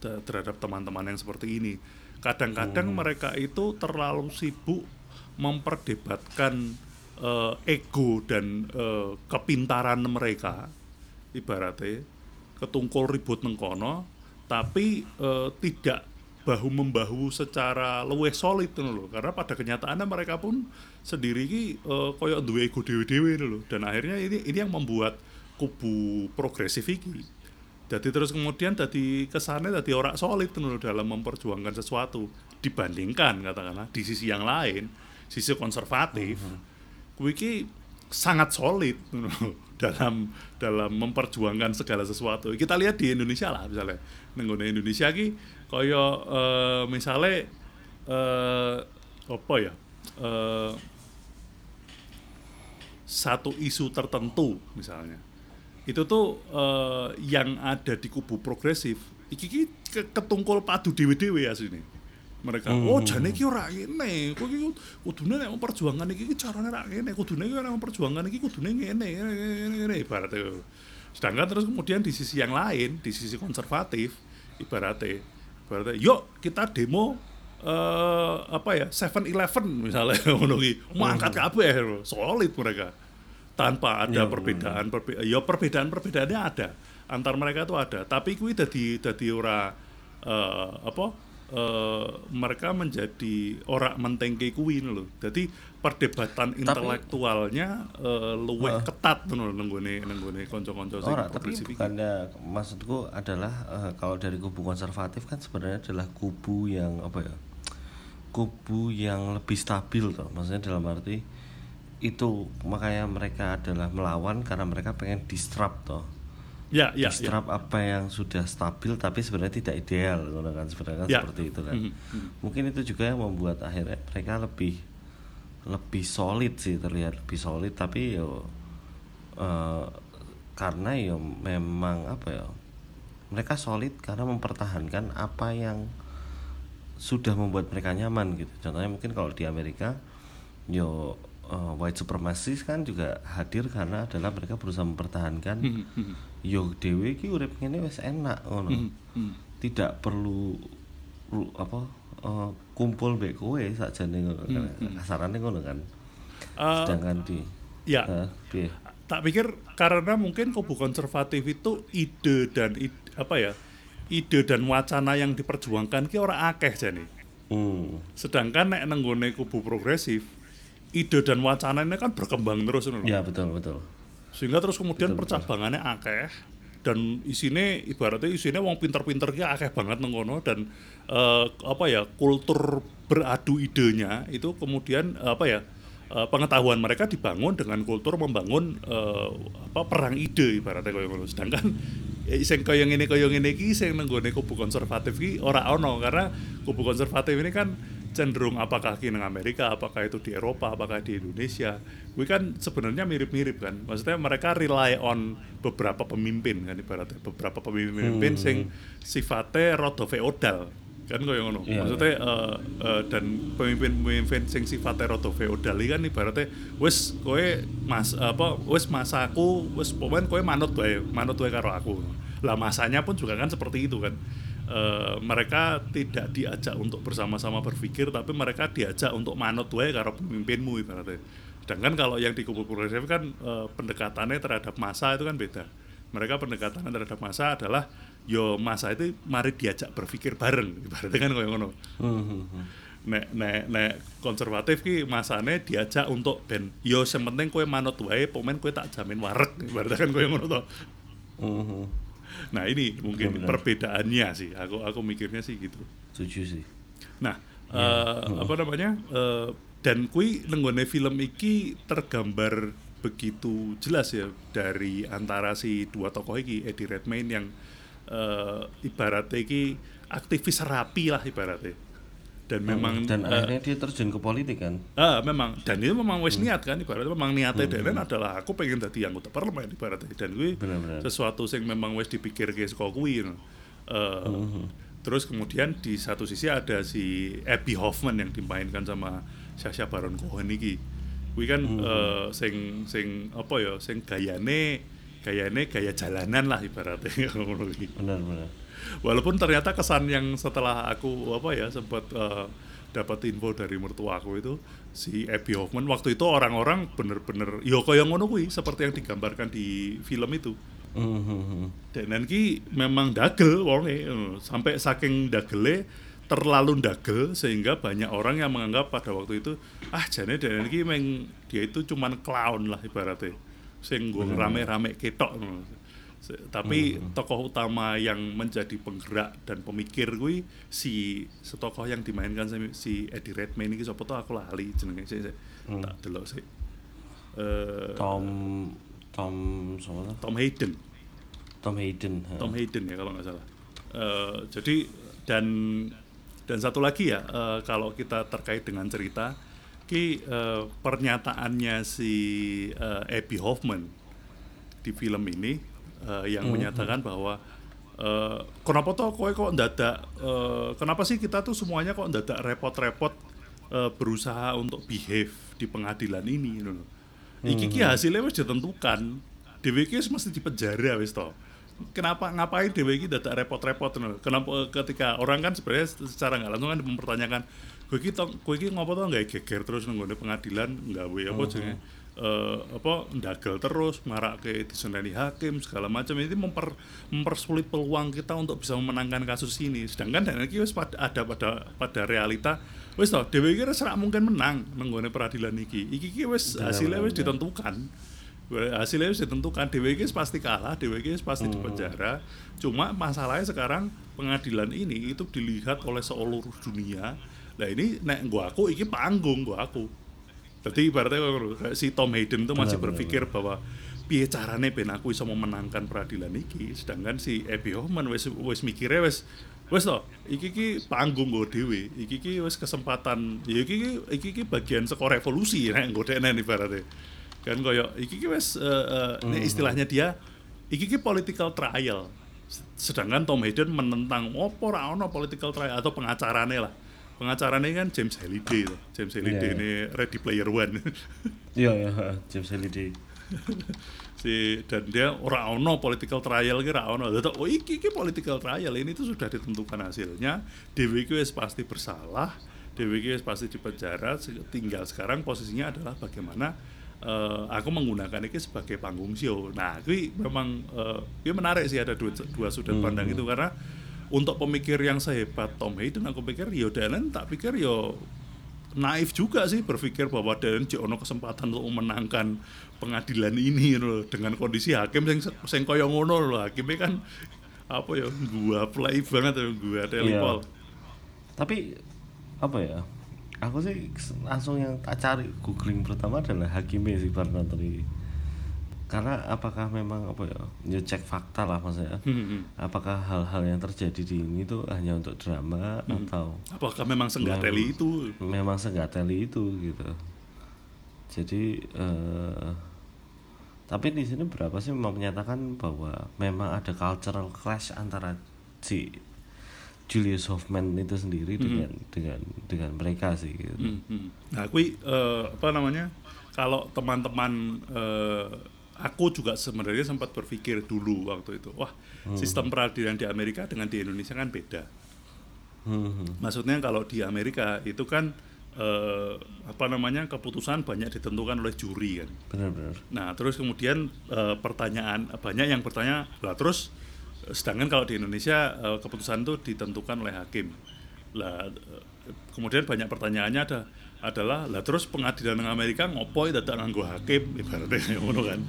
te- terhadap teman-teman yang seperti ini. Kadang-kadang mereka itu terlalu sibuk memperdebatkan eh, ego dan eh, kepintaran mereka. Ibaratnya ketungkul ribut nengkono tapi eh, tidak bahu membahu secara luwih solid lho. Karena pada kenyataannya mereka pun sendiri ki eh, koyo duwe ego dewe-dewe ngono lho. Dan akhirnya ini ini yang membuat kubu progresif iki. Jadi terus kemudian jadi kesannya jadi orang solid lho dalam memperjuangkan sesuatu. Dibandingkan katakanlah di sisi yang lain sisi konservatif kuwi ki sangat solid lho, dalam dalam memperjuangkan segala sesuatu. Kita lihat di Indonesia lah misalnya. Nenggone Indonesia ki kaya eh, misalnya eh apa ya? eh satu isu tertentu misalnya. Itu tuh eh, yang ada di kubu progresif iki ki ke- ketungkul padu dewe-dewe asline mereka oh jane iki ora ngene kok iki kudune nek memperjuangkan iki carane ra ngene kudune iki nek memperjuangkan iki kudune ngene, ngene ibaratnya sedangkan terus kemudian di sisi yang lain di sisi konservatif ibaratnya ibaratnya yuk kita demo eh apa ya 7-Eleven misalnya ngono ki. Mangkat kabeh solid mereka. Tanpa ada Ya, perbedaan perbe ya perbedaan perbedaannya ada. Antar mereka itu ada. Tapi kuwi dadi dadi ora eh, apa eh, mereka menjadi ora mentengke kuwi lho jadi perdebatan intelektualnya eh, luwih ketat ngono nenggone nenggone kanca-kanca sing Ora, tapi bukannya maksudku adalah eh, kalau dari kubu konservatif kan sebenarnya adalah kubu yang apa ya? Kubu yang lebih stabil toh. Maksudnya dalam arti itu makanya mereka adalah melawan karena mereka pengen disrupt toh. Ya ya ya apa yang sudah stabil tapi sebenarnya tidak ideal kan sebenarnya kan Ya. seperti itu kan. Mhm, mhm. Mungkin itu juga yang membuat akhirnya mereka lebih lebih solid sih terlihat lebih solid tapi yo eh, karena yo memang apa ya mereka solid karena mempertahankan apa yang sudah membuat mereka nyaman gitu contohnya mungkin kalau di Amerika yo eh, white supremacist kan juga hadir karena adalah mereka berusaha mempertahankan Mhm, mhm. Yo dhewe iki urip ngene wis enak ngono Mhm, mhm. tidak perlu lu- apa eh, kumpul mbek kowe sakjane ngono kan kasarane ngono kan Eh, sedangkan di ya eh, piye? tak pikir karena mungkin kubu konservatif itu ide dan id- apa ya ide dan wacana yang diperjuangkan ki ora akeh jane Hmm. Sedangkan nek nenggone kubu progresif, ide dan wacananya kan berkembang terus ngono. Ya betul betul. Sehingga terus kemudian percabangannya akeh dan isine ibaratnya isine wong pinter-pinter ki akeh banget nang kono dan eh, apa ya kultur beradu idenya itu kemudian eh, apa ya eh, pengetahuan mereka dibangun dengan kultur membangun eh, apa perang ide ibaratnya kaya ngono. Sedangkan eh, sing kaya ngene kaya ngene iki sing nang gone kubu konservatif ki ora ono karena kubu konservatif ini kan cenderung apakah di Amerika, apakah itu di Eropa, apakah di Indonesia, gue kan sebenarnya mirip-mirip kan. Maksudnya mereka rely on beberapa pemimpin kan ibaratnya beberapa pemimpin sing sifatnya rodo feodal kan kaya ngono. Iya, Maksudnya eh, eh, dan pemimpin-pemimpin sing sifatnya rodo feodal kan ibaratnya wis kowe mas apa wis masaku wis pokoknya kowe manut wae, manut wae karo aku. Lah masanya pun juga kan seperti itu kan. Eh, mereka tidak diajak untuk bersama-sama berpikir tapi mereka diajak untuk manut wae karo pemimpinmu ibaratnya. Sedangkan kalau yang di kubu progresif kan eh, pendekatannya terhadap masa itu kan beda. Mereka pendekatannya terhadap masa adalah yo masa itu mari diajak berpikir bareng ibaratnya kan kayak ngono. Hmm, hmm, hmm. Nek nek nek konservatif ki masane diajak untuk ben yo yang penting kowe manut wae pemain kowe tak jamin warek ibaratnya kan kayak ngono to. Nah, ini mungkin Benar-benar. perbedaannya sih. Aku aku mikirnya sih gitu. Setuju sih. Nah, eh, apa namanya? eh, dan kui nenggone film iki tergambar begitu jelas ya dari antara si dua tokoh iki Eddie Redmayne yang eh, ibaratnya iki aktivis rapi lah ibaratnya. Dan memang Dan eh, akhirnya dia terjun ke politik kan. Ah, memang. Dan itu memang wis niat kan? Ibaratnya memang niatnya Denen adalah aku pengen jadi anggota parlemen ibaratnya. Dan gue sesuatu yang memang wis dipikir ke saka kuwi no. Eh, terus kemudian di satu sisi ada si Abby Hoffman yang dimainkan sama Sacha Baron Cohen iki. Kuwi kan eh, sing sing apa ya sing gayane gayane gaya jalanan lah ibaratnya ngono iki Benar-benar. Walaupun ternyata kesan yang setelah aku apa ya sempat eh, dapat info dari mertua aku itu si Abby Hoffman waktu itu orang-orang bener-bener yo kaya ngono kuwi seperti yang digambarkan di film itu. Hmm, hmm, hmm. dan ki memang dagel wonge eh, sampai saking dagele terlalu dagel sehingga banyak orang yang menganggap pada waktu itu ah jane dan ki meng dia itu cuman clown lah ibaratnya sing rame-rame ketok tapi tokoh utama yang menjadi penggerak dan pemikir gue si setokoh yang dimainkan si, si Eddie Redmayne ini sapa tuh aku lali jenenge sik sik. tak delok sih Eh, Tom Tom siapa tuh? Tom Hayden Tom Hayden. ha. Tom Hayden ya kalau nggak salah. Eh, jadi dan dan satu lagi ya eh, kalau kita terkait dengan cerita, ki eh, pernyataannya si eh, Abby Hoffman di film ini eh, yang menyatakan bahwa eh, kenapa toh kowe kok ndadak eh, kenapa sih kita tuh semuanya kok ndadak repot-repot eh, berusaha untuk behave di pengadilan ini gitu loh. Iki ki hasilnya wis ditentukan. Dewi ki mesti di penjara wis toh. Kenapa ngapain Dewi dadak repot-repot ngono. Kenapa eh, ketika orang kan sebenarnya secara nggak langsung kan mempertanyakan kowe iki tong kowe iki ngopo toh nggak geger terus nang nggone pengadilan nggawe apa jenenge eh, apa ndagel terus marak ke diseneni hakim segala macam. Ini memper, mempersulit peluang kita untuk bisa memenangkan kasus ini. Sedangkan dan iki wis pada, ada pada pada realita wis toh dhewe iki wis ora mungkin menang nang nggone peradilan iki. Iki iki wis hasilnya wis ditentukan. Hasilnya wis ditentukan. Iki wis pasti kalah iki wis pasti di penjara. Cuma masalahnya sekarang pengadilan ini itu dilihat oleh seluruh dunia. Nah ini nek gua aku iki panggung gua aku jadi ibaratnya si Tom Hayden itu masih Benar, benar, berpikir bahwa piye carane ben aku iso memenangkan peradilan iki? Sedangkan si Abby Hoffman wis wis mikirnya wis wis to iki ki panggung gue dhewe iki ki wis kesempatan ya iki ki iki ki bagian saka revolusi nek nggodekne ibaratnya. Kan koyo iki ki wis eh, eh, nek istilahnya dia iki ki political trial. Sedangkan Tom Hayden menentang opo ora ono political trial? Atau pengacarane lah pengacarane kan James Halliday tuh. James Halliday Iya, ini Ready Player One Iya ya, ha. James Halliday. si dan dia ora ono political trial ki ora ono. Oh iki iki political trial ini tuh sudah ditentukan hasilnya. Dewi wis pasti bersalah. Dewi wis pasti di penjara. Se- Tinggal sekarang posisinya adalah bagaimana eh, aku menggunakan ini sebagai panggung show. Nah, ini memang ini menarik sih ada dua, dua sudut pandang itu karena untuk pemikir yang sehebat Tom Hayden aku pikir yo Dylan tak pikir yo naif juga sih berpikir bahwa Dylan ono kesempatan untuk memenangkan pengadilan ini loh dengan kondisi hakim yang sing koyo ngono loh hakimnya kan apa ya gua play banget ya gua telepon Iya. Tapi apa ya? Aku sih langsung yang tak cari googling pertama adalah Hakimi sih Barnatri. Karena apakah memang apa ya? Ya cek fakta lah maksudnya. Hmm, Apakah hal-hal yang terjadi di ini tuh hanya untuk drama Hmm. atau apakah memang senggateli itu memang segateli itu gitu. Jadi eh, tapi di sini berapa sih memang menyatakan bahwa memang ada cultural clash antara si Julius Hoffman itu sendiri dengan dengan dengan mereka sih gitu. Hmm, hmm. Nah, kui eh, apa namanya? Kalau teman-teman eh, aku juga sebenarnya sempat berpikir dulu waktu itu, wah sistem peradilan di Amerika dengan di Indonesia kan beda. Hmm, hmm. Maksudnya kalau di Amerika itu kan eh, apa namanya keputusan banyak ditentukan oleh juri kan. Benar-benar. Nah, terus kemudian eh, pertanyaan banyak yang bertanya, lah terus eh, sedangkan kalau di Indonesia eh, keputusan itu ditentukan oleh hakim. Lah kemudian banyak pertanyaannya ada adalah lah terus pengadilan yang Amerika ngopo dadak nganggo hakim ibaratnya kayak ngono kan.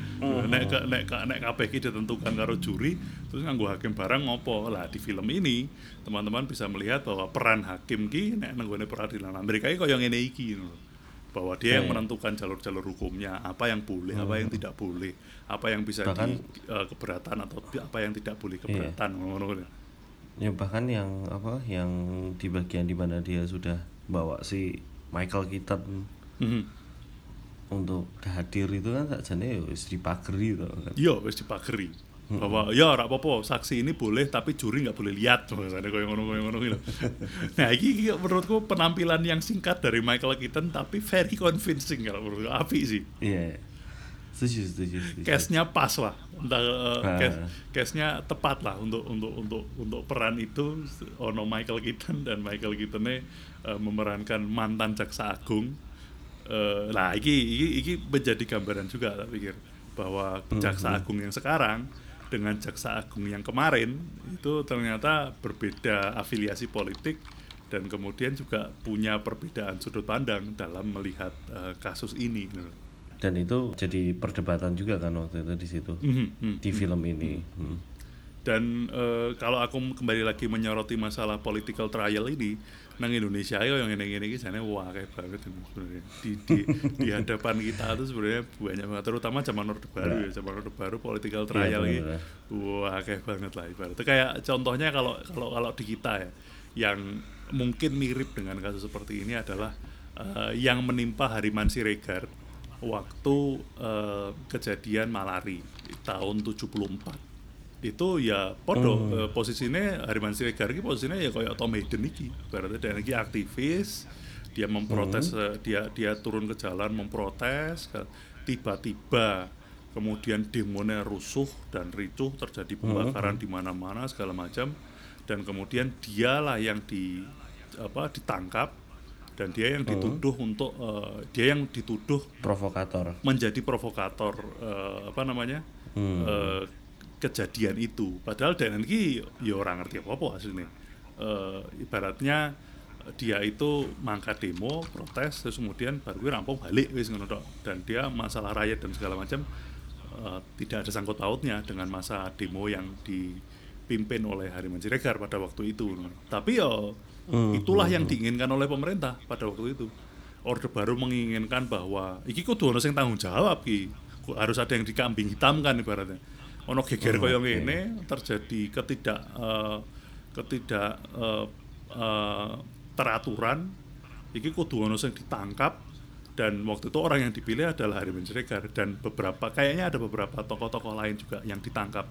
Nek ke- nek ka- nek KPK ditentukan karo juri terus nganggo hakim barang ngopo. Lah di film ini teman-teman bisa melihat bahwa peran hakim ki nek nenggone peradilan Amerika iki koyo ngene iki ngono bahwa dia yang Iya. menentukan jalur-jalur hukumnya apa yang boleh apa yang tidak boleh apa yang bisa Bahkan- di eh, keberatan atau apa yang tidak boleh keberatan ngono-ngono. Ya bahkan yang apa yang di bagian di mana dia sudah bawa si Michael Keaton Mhm. untuk hadir itu kan sakjane ya wis dipageri to kan. iya wis dipageri bahwa ya ora apa-apa saksi ini boleh tapi juri nggak boleh lihat misalnya kayak ngono kayak ngono gitu. nah ini, menurutku penampilan yang singkat dari Michael Keaton tapi very convincing kalau menurutku api sih Iya. Setuju, setuju, setuju. case-nya pas lah Ah. case, case-nya tepat lah untuk untuk untuk untuk peran itu ono Michael Keaton dan Michael Keaton memerankan mantan jaksa agung Eh, nah iki, iki iki menjadi gambaran juga tak pikir bahwa jaksa agung yang sekarang dengan jaksa agung yang kemarin itu ternyata berbeda afiliasi politik dan kemudian juga punya perbedaan sudut pandang dalam melihat eh, kasus ini gitu. Dan itu jadi perdebatan juga kan waktu itu di situ. Mhm, mhm. Di film ini. Hmm. Dan eh, kalau aku kembali lagi menyoroti masalah political trial ini, nang Indonesia yo yang ini ini sana wah kayak banget ini sebenarnya di, di, di hadapan kita tuh sebenarnya banyak banget terutama zaman orde baru ya zaman orde baru political trial Iya, ini benar. wah kayak banget lah ibaratnya kayak contohnya kalau kalau kalau di kita ya yang mungkin mirip dengan kasus seperti ini adalah eh, yang menimpa Hariman Siregar waktu eh, kejadian malari tahun 74 itu ya podo eh, posisinya Hariman Siregar ini posisinya ya kayak Tom Hayden iki. Berarti dia iki aktivis dia memprotes eh, dia dia turun ke jalan memprotes tiba-tiba kemudian demonya rusuh dan ricuh terjadi pembakaran di mana-mana segala macam. Dan kemudian dialah yang di apa ditangkap dan dia yang dituduh untuk eh, dia yang dituduh Provokator. menjadi provokator eh, apa namanya eh, kejadian itu. Padahal dan ini ya orang ngerti apa apa aslinya Eh, ibaratnya dia itu mangkat demo protes terus kemudian baru gue rampung balik wis ngono dan dia masalah rakyat dan segala macam eh, tidak ada sangkut pautnya dengan masa demo yang dipimpin oleh Hariman Siregar pada waktu itu tapi ya itulah yang diinginkan oleh pemerintah pada waktu itu. Orde Baru menginginkan bahwa iki kudu ono sing tanggung jawab ki harus ada yang dikambing hitamkan ibaratnya. Ono geger koyo ngene terjadi ketidak eh, ketidak eh, eh, teraturan. Iki kudu ono sing ditangkap. Dan waktu itu orang yang dipilih adalah Hariman Siregar. Dan beberapa kayaknya ada beberapa tokoh-tokoh lain juga yang ditangkap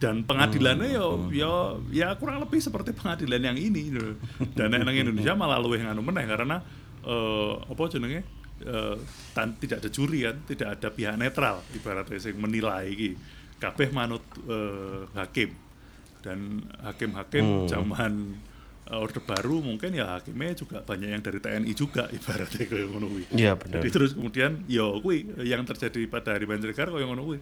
dan pengadilannya yo yo ya kurang lebih seperti pengadilan yang ini gitu. dan yang nang Indonesia malah luwih nganu meneh karena eh, apa jenenge eh, tan- tidak ada juri kan tidak ada pihak netral ibaratnya sing menilai iki kabeh manut eh, hakim dan hakim-hakim zaman eh, Orde Baru mungkin ya hakimnya juga banyak yang dari TNI juga ibaratnya kayak ngono. Iya benar. Jadi terus kemudian yo kuwi yang terjadi pada Hariman Siregar koyo ngono kuwi.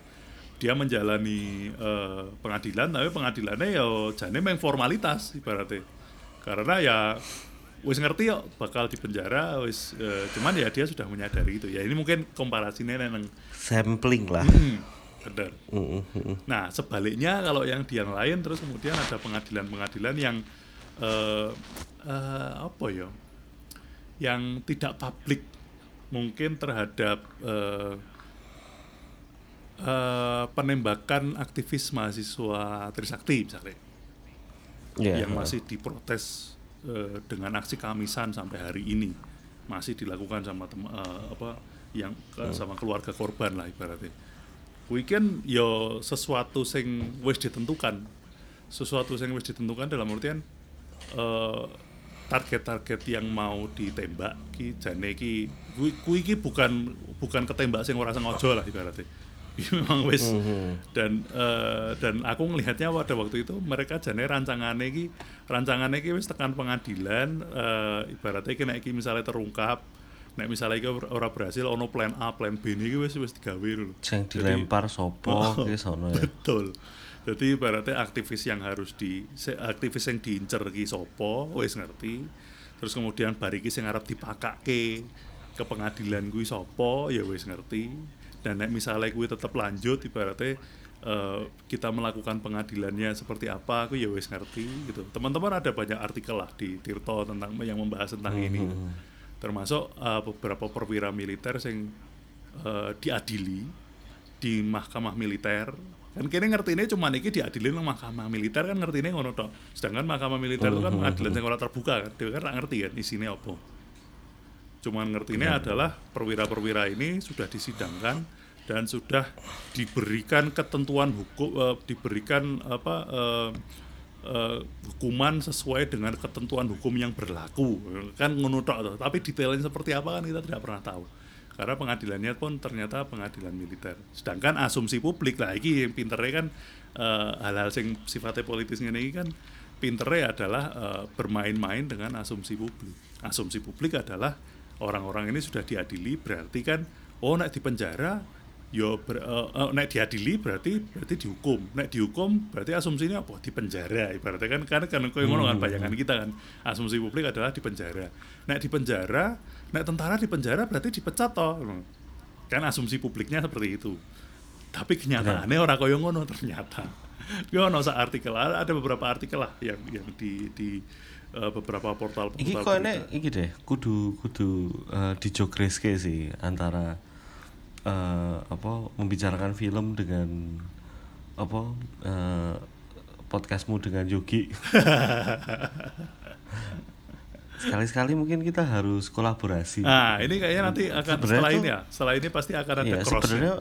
Dia menjalani eh, pengadilan tapi pengadilannya ya jane memang formalitas ibaratnya karena ya wis ngerti kok bakal dipenjara wis eh, cuman ya dia sudah menyadari itu ya ini mungkin komparasinya neng sampling lah hmm, bener Mm, mm, mm. Nah, sebaliknya kalau yang di yang lain terus kemudian ada pengadilan-pengadilan yang eh, eh, apa ya? Yang tidak publik mungkin terhadap eh, eh, penembakan aktivis mahasiswa Trisakti misalnya. Ya, yang masih diprotes eh, dengan aksi kamisan sampai hari ini. Masih dilakukan sama tem- eh, apa yang eh, sama keluarga korban lah ibaratnya. Weekend yo sesuatu sing wis ditentukan, sesuatu sing wis ditentukan dalam artian eh, target-target yang mau ditembak ki jane ki kui, kui ki bukan bukan ketembak sing ora sengaja lah ibaratnya. Memang wis. Dan eh, dan aku ngelihatnya pada waktu itu mereka jane rancangannya ki rancangannya ki wis tekan pengadilan eh, ibaratnya ki nek ki misalnya terungkap nek misalnya ki ora berhasil ono plan A plan B ini ki wis wis digawe lho. Yang dilempar sopo ki sono ya? Betul. Jadi ibaratnya aktivis yang harus di aktivis yang diincer ki sopo wis ngerti. Terus kemudian bariki sing arep dipakake ke pengadilan kuwi sopo ya wis ngerti dan nek misalnya kuwi tetap lanjut ibaratnya eh, kita melakukan pengadilannya seperti apa aku ya wis ngerti gitu. Teman-teman ada banyak artikel lah di Tirto tentang yang membahas tentang ini. gitu. termasuk eh, beberapa perwira militer yang eh, diadili di mahkamah militer. Kan kini ngerti ini cuma ini diadili nang mahkamah militer kan ngerti ini ngono sedangkan mahkamah militer itu kan pengadilan yang ora terbuka kan. Dia kan ngerti kan isinya apa cuman ngerti ini adalah perwira-perwira ini sudah disidangkan dan sudah diberikan ketentuan hukum eh, diberikan apa eh, eh, hukuman sesuai dengan ketentuan hukum yang berlaku. Kan ngono tok toh. tapi detailnya seperti apa kan kita tidak pernah tahu. Karena pengadilannya pun ternyata pengadilan militer. Sedangkan asumsi publik lah ini yang pinternya kan eh, hal-hal yang sifatnya politis ini kan pinternya adalah eh, bermain-main dengan asumsi publik. Asumsi publik adalah orang-orang ini sudah diadili berarti kan oh nek di penjara yo ber, eh, eh, nek diadili berarti berarti dihukum. Nek dihukum berarti asumsinya apa? Di penjara ibaratnya kan karena kan kau ngono kan bayangan kita kan. Asumsi publik adalah di penjara. Nek di penjara nek tentara di penjara berarti dipecat toh. Kan asumsi publiknya seperti itu. Tapi kenyataannya orang koyo ngono ternyata. Yo ono sak artikel ada ada beberapa artikel lah yang yang di di eh, beberapa portal Iki portal kok berita. enek iki deh, kudu kudu uh, dijogreske sih antara eh, apa membicarakan film dengan apa eh, podcastmu dengan Yogi. Sekali-sekali mungkin kita harus kolaborasi. Nah, ini kayaknya nanti akan Sebenarnya setelah tuh- ini ya. Setelah ini pasti akan ada Iya, cross. sebenarnya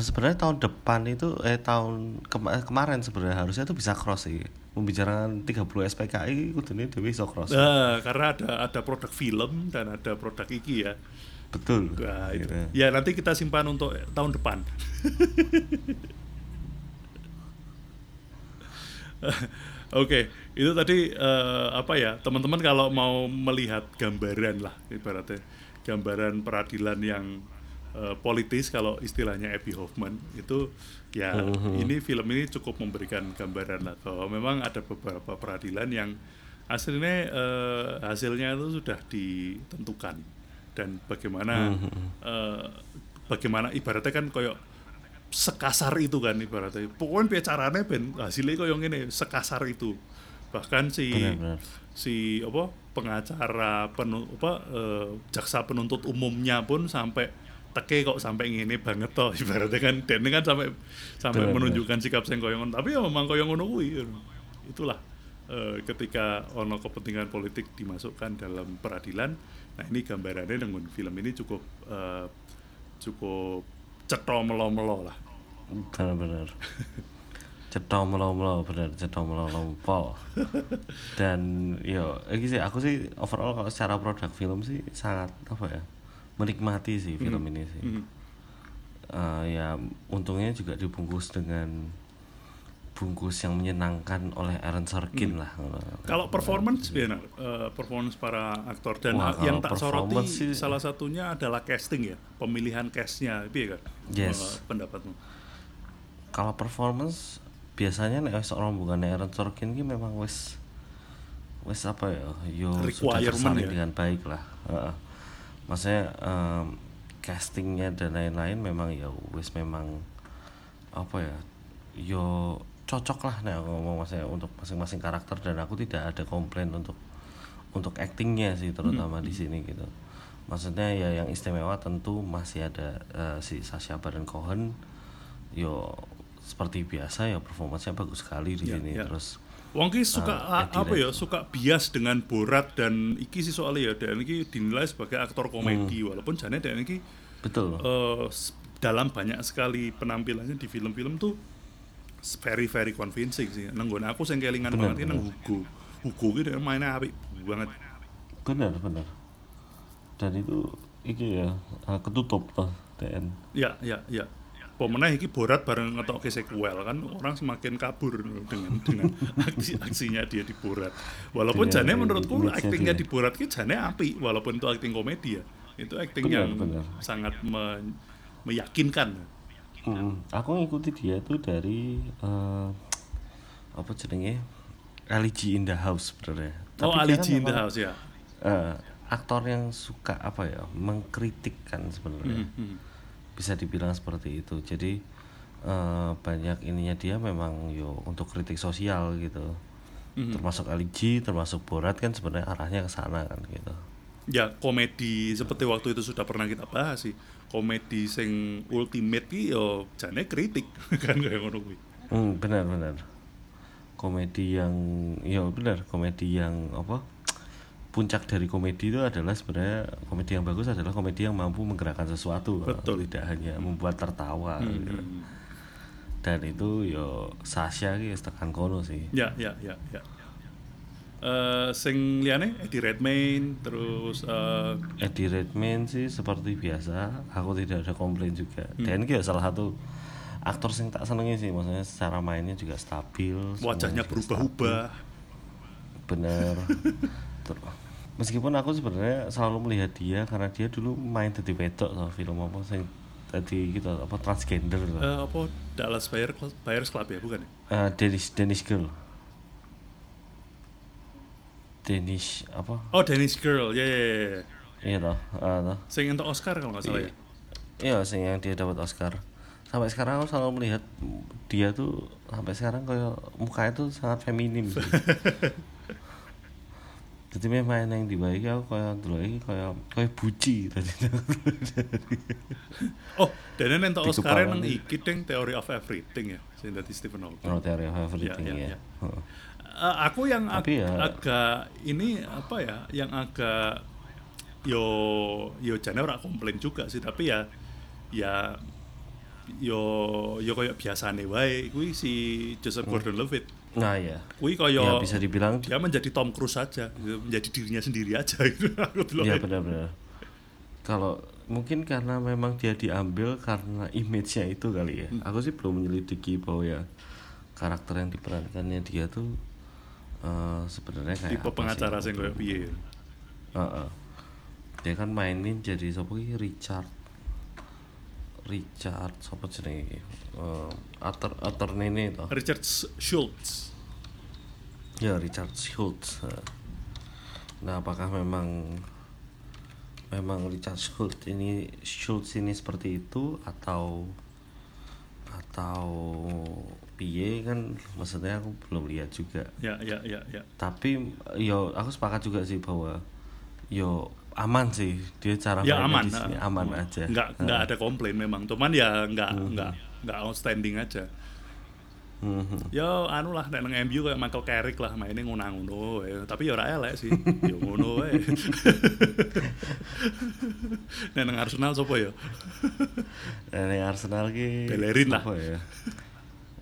sebenarnya tahun depan itu eh tahun kema- kemarin sebenarnya harusnya tuh bisa cross sih. Membicarakan 30 SPKI kudune dhewe iso cross. Nah, karena ada ada produk film dan ada produk iki ya. Betul. Nah, itu. Ya nanti kita simpan untuk tahun depan. Oke, itu tadi eh, apa ya teman-teman kalau mau melihat gambaran lah ibaratnya gambaran peradilan yang eh, politis kalau istilahnya Abby Hoffman itu ya ini film ini cukup memberikan gambaran lah bahwa memang ada beberapa peradilan yang aslinya eh, hasilnya itu sudah ditentukan. Dan bagaimana eh, bagaimana ibaratnya kan koyok sekasar itu kan ibaratnya. Pokoknya carane ben hasilnya koyo ngene sekasar itu. Bahkan si Benar-benar. si apa pengacara penu, apa eh, jaksa penuntut umumnya pun sampai teke kok sampai ngene banget toh ibaratnya kan. Ini kan sampai sampai Benar-benar. menunjukkan sikap sing koyo tapi ya memang koyo ngono kuwi itulah eh, ketika ono kepentingan politik dimasukkan dalam peradilan nah ini gambarannya dengan film ini cukup eh, cukup cetho melo-melo lah. Benar-benar cetha melo-melo bener. Cetha melo-melo dan yo sih aku sih overall kalau secara produk film sih sangat apa ya menikmati sih film ini sih Mhm. Eh, ya untungnya juga dibungkus dengan bungkus yang menyenangkan oleh Aaron Sorkin lah Kalau performance benar, eh, performance para aktor dan Wah, yang tak soroti sih- salah satunya adalah casting ya, pemilihan castnya, itu ya kan? Yes. Eh, pendapatmu? kalau performance biasanya nek wis rombongan Aaron Sorkin ki memang wis wis apa ya yo sudah tersalin ya. dengan baik lah Heeh. Maksudnya em, castingnya dan lain-lain memang ya wis memang apa ya yo cocok lah aku ngomong maksudnya untuk masing-masing karakter dan aku tidak ada komplain untuk untuk actingnya sih terutama di sini gitu. Maksudnya ya yang istimewa tentu masih ada eh, si Sasha Baron Cohen. Yo seperti biasa ya performanya bagus sekali di Ya, sini. ya. terus Wong ki suka Eddie apa ya suka bias dengan Borat dan iki sih soalnya ya dan iki dinilai sebagai aktor komedi Hmm. walaupun jane dan iki betul eh, s- dalam banyak sekali penampilannya di film-film tuh very very convincing sih. Nenggon aku sing kelingan Bener, banget ki nang Hugo. Hugo dia mainnya apik banget. benar benar dan itu iki ya eh, ketutup toh TN Ya, ya, ya. Pemenang iki Borat bareng ngetokke sequel kan orang semakin kabur dengan dengan aksi aksinya dia di Borat. Walaupun Iya, jane iya, menurutku aktingnya di Borat ki jane api walaupun itu akting komedi ya. Itu akting Benar, yang benar. sangat me- meyakinkan. Mm, aku ngikuti dia tuh dari eh, apa jenenge LG in the House sebenarnya oh, kan G in the House ya. eh, aktor yang suka apa ya mengkritik kan sebenarnya Hmm, hmm. Bisa dibilang seperti itu jadi eh, banyak ininya dia memang yo untuk kritik sosial gitu Hmm. termasuk LG termasuk Borat kan sebenarnya arahnya ke sana kan gitu Ya komedi seperti waktu itu sudah pernah kita bahas sih. Komedi sing ultimate ki yo jane kritik kan kayak ngono kuwi. Hmm, benar benar. Komedi yang ya benar, komedi yang apa? Puncak dari komedi itu adalah sebenarnya komedi yang bagus adalah komedi yang mampu menggerakkan sesuatu, Betul. tidak hanya membuat tertawa. gitu. Hmm. Dan itu yo Sasha ki wis tekan kono sih. Ya, ya, ya, ya. Eh sing liyane Eddie Redmayne terus eh Eddie Redmayne sih seperti biasa, aku tidak ada komplain juga. Hmm. Dan ya salah satu aktor sing tak senengi sih, maksudnya secara mainnya juga stabil. wajahnya berubah-ubah. bener meskipun aku sebenarnya selalu melihat dia karena dia dulu main jadi wedok sama film apa sing tadi gitu apa transgender loh. Eh apa Dallas Buyers Buyers Club ya, bukan ya? Eh, Danish Danish girl Danish apa Oh, Danish Girl. Ya, ya, ya, ya. iya toh ah, toh. Sing entuk Oscar kalau nggak salah ya. iya sing yang dia dapat Oscar sampai sekarang aku selalu melihat dia tuh sampai sekarang kayak mukanya tuh sangat feminim sih. jadi memang yang dibaiki aku kayak dulu lagi kayak kayak buci tadi Oh, dan ini Di Oscar kepala nang nih. iki ding Theory of Everything ya, sing dadi Stephen Hawking. Oh, teori of everything Ya, ya, ya. ya. Heeh. Eh, aku yang ag- ya- agak ini apa ya yang agak yo yo jane ora komplain juga sih tapi ya ya yo yo kayak biasane wae kuwi si Joseph Gordon-Levitt Nah ya, kuwi Hmm. ya bisa dibilang dia menjadi Tom Cruise saja gitu, menjadi dirinya sendiri aja gitu aku dulu ya benar-benar. Kalau mungkin karena memang dia diambil karena image-nya itu kali ya. Hmm. Aku sih belum menyelidiki bahwa ya karakter yang diperankannya dia tuh eh, sebenarnya kayak tipe pengacara sih? sing koyo piye Heeh. Dia kan mainin jadi siapa ki Richard Richard siapa jenenge iki? Eh, Arthur Arthur Nene toh. Richard Schultz Ya Richard Schultz. Nah, apakah memang memang Richard Schultz ini Schultz ini seperti itu atau atau piye kan maksudnya aku belum lihat juga. ya ya ya ya Tapi yo aku sepakat juga sih bahwa yo aman sih dia cara ya aman di sini ah. aman aja. nggak nggak ada komplain memang cuman ya nggak Hmm. nggak nggak outstanding aja Mhm. ya anu lah nek nang MU kayak Michael Carrick lah mainnya ngono-ngono wae. tapi ya ora elek sih ya ngono wae nek nang Arsenal sapa ya yang Arsenal ki Bellerin lah. ya?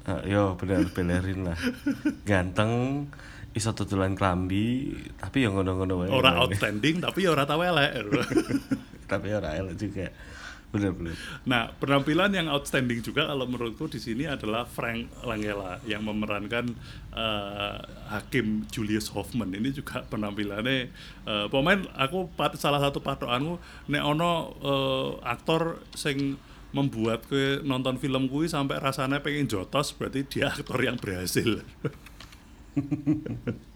Ah, yo bener Bellerin lah. Ganteng, iso tutulan klambi, tapi yang ngono-ngono wae. ora outstanding tapi ya ora tau elek tapi ora elek juga. Bener bener. Nah, penampilan yang outstanding juga kalau menurutku di sini adalah Frank Langella yang memerankan eh, Hakim Julius Hoffman. Ini juga penampilannya eh, pemain aku pat- salah satu patokanku nek ono eh, aktor sing membuat kue nonton film kui sampai rasanya pengen jotos berarti dia aktor yang berhasil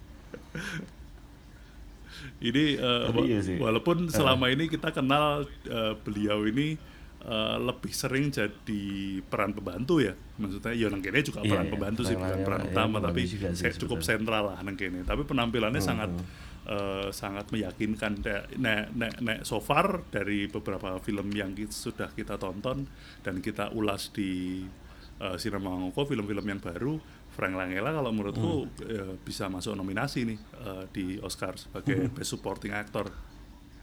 ini uh, iya sih. walaupun selama ini kita kenal uh, beliau ini uh, lebih sering jadi peran pembantu ya maksudnya ya nang kene juga Iya, peran iya. pembantu sih bukan Peran- iya, utama tapi juga sih cukup sebetulnya. sentral lah nang kene tapi penampilannya Hmm, sangat eh, sangat meyakinkan nek nek nek so far dari beberapa film yang ki- sudah kita tonton dan kita ulas di uh, Cinema Ngoko film-film yang baru Frank Langella kalau menurutku Hmm. eh, bisa masuk nominasi nih eh, di Oscar sebagai Hmm. Best Supporting Actor.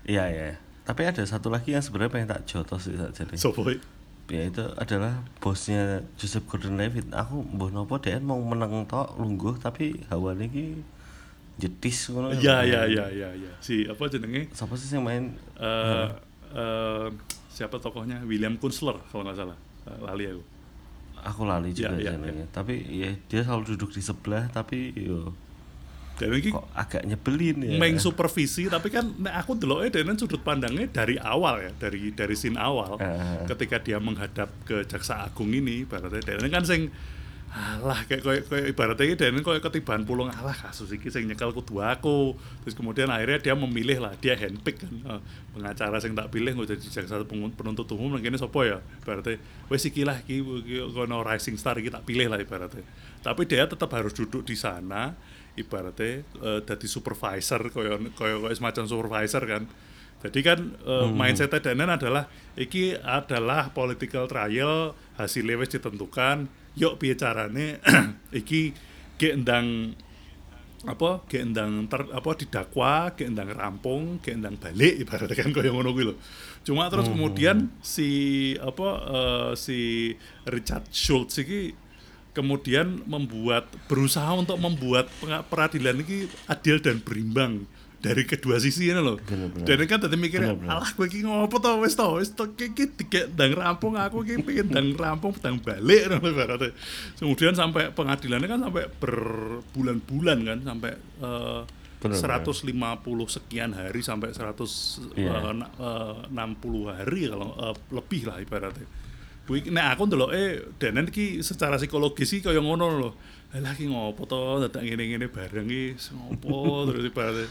Iya ya. Tapi ada satu lagi yang sebenarnya pengen tak jotos sih tak jadi. So boy. Ya itu adalah bosnya Joseph Gordon-Levitt. Aku mbah nopo dia mau menang tok lungguh tapi hawane iki jetis ngono. Ya ya ya ya ya. Si apa jenenge? Siapa sih yang main Eh eh, siapa tokohnya? William Kunstler kalau nggak salah. Lali aku. Aku lali juga Ya, ya, jenenge. Tapi ya dia selalu duduk di sebelah tapi yo Dan ini kok agak nyebelin ya. main supervisi tapi kan nek aku deloknya dengan sudut pandangnya dari awal ya dari dari scene awal Eh. ketika dia menghadap ke jaksa agung ini ibaratnya dan kan sing alah kayak kayak kayak ibaratnya ini dan kayak ketiban pulung. Alah kasus ini sing nyekel kudu aku. Terus kemudian akhirnya dia memilih lah dia handpick kan. Eh, pengacara sing tak pilih nggak jadi jaksa penuntut umum mungkin sopo ya? Ibaratnya wes iki lah iki iki kono rising star iki tak pilih lah ibaratnya. Tapi dia tetap harus duduk di sana ibaratnya eh, jadi supervisor koyo koyo semacam supervisor kan. Jadi kan eh, mindset Danen adalah iki adalah political trial hasilnya wis ditentukan yuk piye carane? Iki ge endang apa ge endang ter, apa didakwa ge endang rampung ge endang balik ibaratnya kan koyo ngono kuwi lho. Cuma terus kemudian si apa eh, si Richard Schultz iki kemudian membuat berusaha untuk membuat peradilan ini adil dan berimbang dari kedua sisi ini loh. Dan kan tadi mikirnya, alah gue ki ngopo to wis to wis to ki ki ndang rampung aku ki pengen ndang rampung ndang balik ngono ibaratnya. Kemudian sampai pengadilannya kan sampai berbulan-bulan kan sampai eh, Bener-bener. 150 sekian hari sampai 100 Iya. eh, na- eh, 60 hari kalau eh, lebih lah ibaratnya. Kuwi nek aku ndeloke denen iki secara psikologis iki kaya ngono lho. Lah iki ngopo to dadak ngene-ngene bareng iki ngopo terus ibaratnya.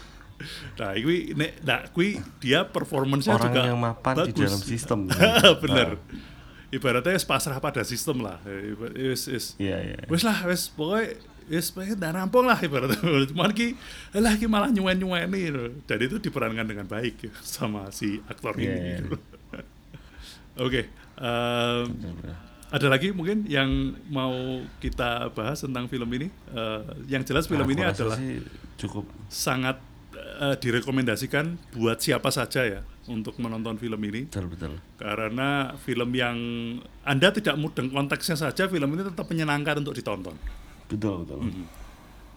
Nah, kuwi nek nah kuwi dia performance-nya Orang juga yang mapan di bagus. dalam sistem. Bener. Ibaratnya pasrah pada sistem lah. Wis wis Iya iya. wis lah wis pokoknya wis pengen dan rampung lah ibaratnya cuman ki lah ki malah nyuen nyueni dan itu diperankan dengan baik sama si aktor Iya, ini iya. gitu. oke em, Bener-bener. ada lagi mungkin yang mau kita bahas tentang film ini Eh, yang jelas film Aku ini adalah cukup sangat eh, direkomendasikan buat siapa saja ya untuk menonton film ini betul betul. karena film yang anda tidak mudeng konteksnya saja film ini tetap menyenangkan untuk ditonton Betul betul. Hmm.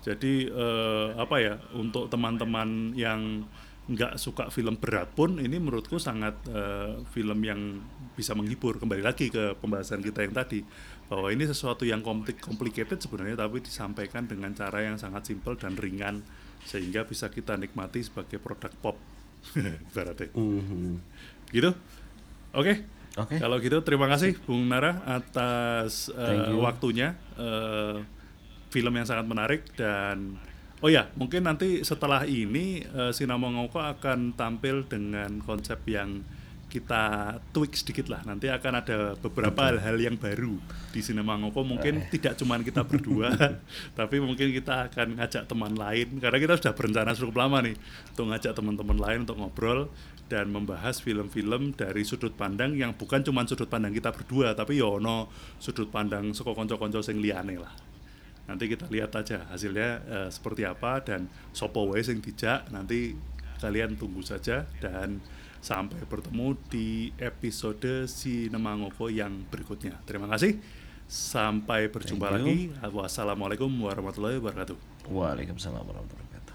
jadi eh, apa ya untuk teman-teman yang nggak suka film berat pun ini menurutku sangat eh, film yang bisa menghibur kembali lagi ke pembahasan kita yang tadi bahwa ini sesuatu yang komplik complicated sebenarnya tapi disampaikan dengan cara yang sangat simpel dan ringan sehingga bisa kita nikmati sebagai produk pop ibaratnya Mhm. gitu oke Oke. kalau gitu terima kasih Bung Nara atas eh, you. waktunya eh, film yang sangat menarik dan oh ya mungkin nanti setelah ini eh, Sinama Ngoko akan tampil dengan konsep yang kita tweak sedikit lah. Nanti akan ada beberapa hal-hal yang baru di Sinema Ngoko. Mungkin Eh. tidak cuman kita berdua tapi mungkin kita akan ngajak teman lain. Karena kita sudah berencana cukup lama nih untuk ngajak teman-teman lain untuk ngobrol dan membahas film-film dari sudut pandang yang bukan cuma sudut pandang kita berdua tapi ya ono sudut pandang saka konco-konco sing liyane lah. Nanti kita lihat aja hasilnya eh, seperti apa dan sopo wae sing dijak. Nanti kalian tunggu saja dan sampai bertemu di episode Sinema Ngoko yang berikutnya. Terima kasih. Sampai berjumpa lagi. Wassalamualaikum warahmatullahi wabarakatuh. Waalaikumsalam warahmatullahi wabarakatuh.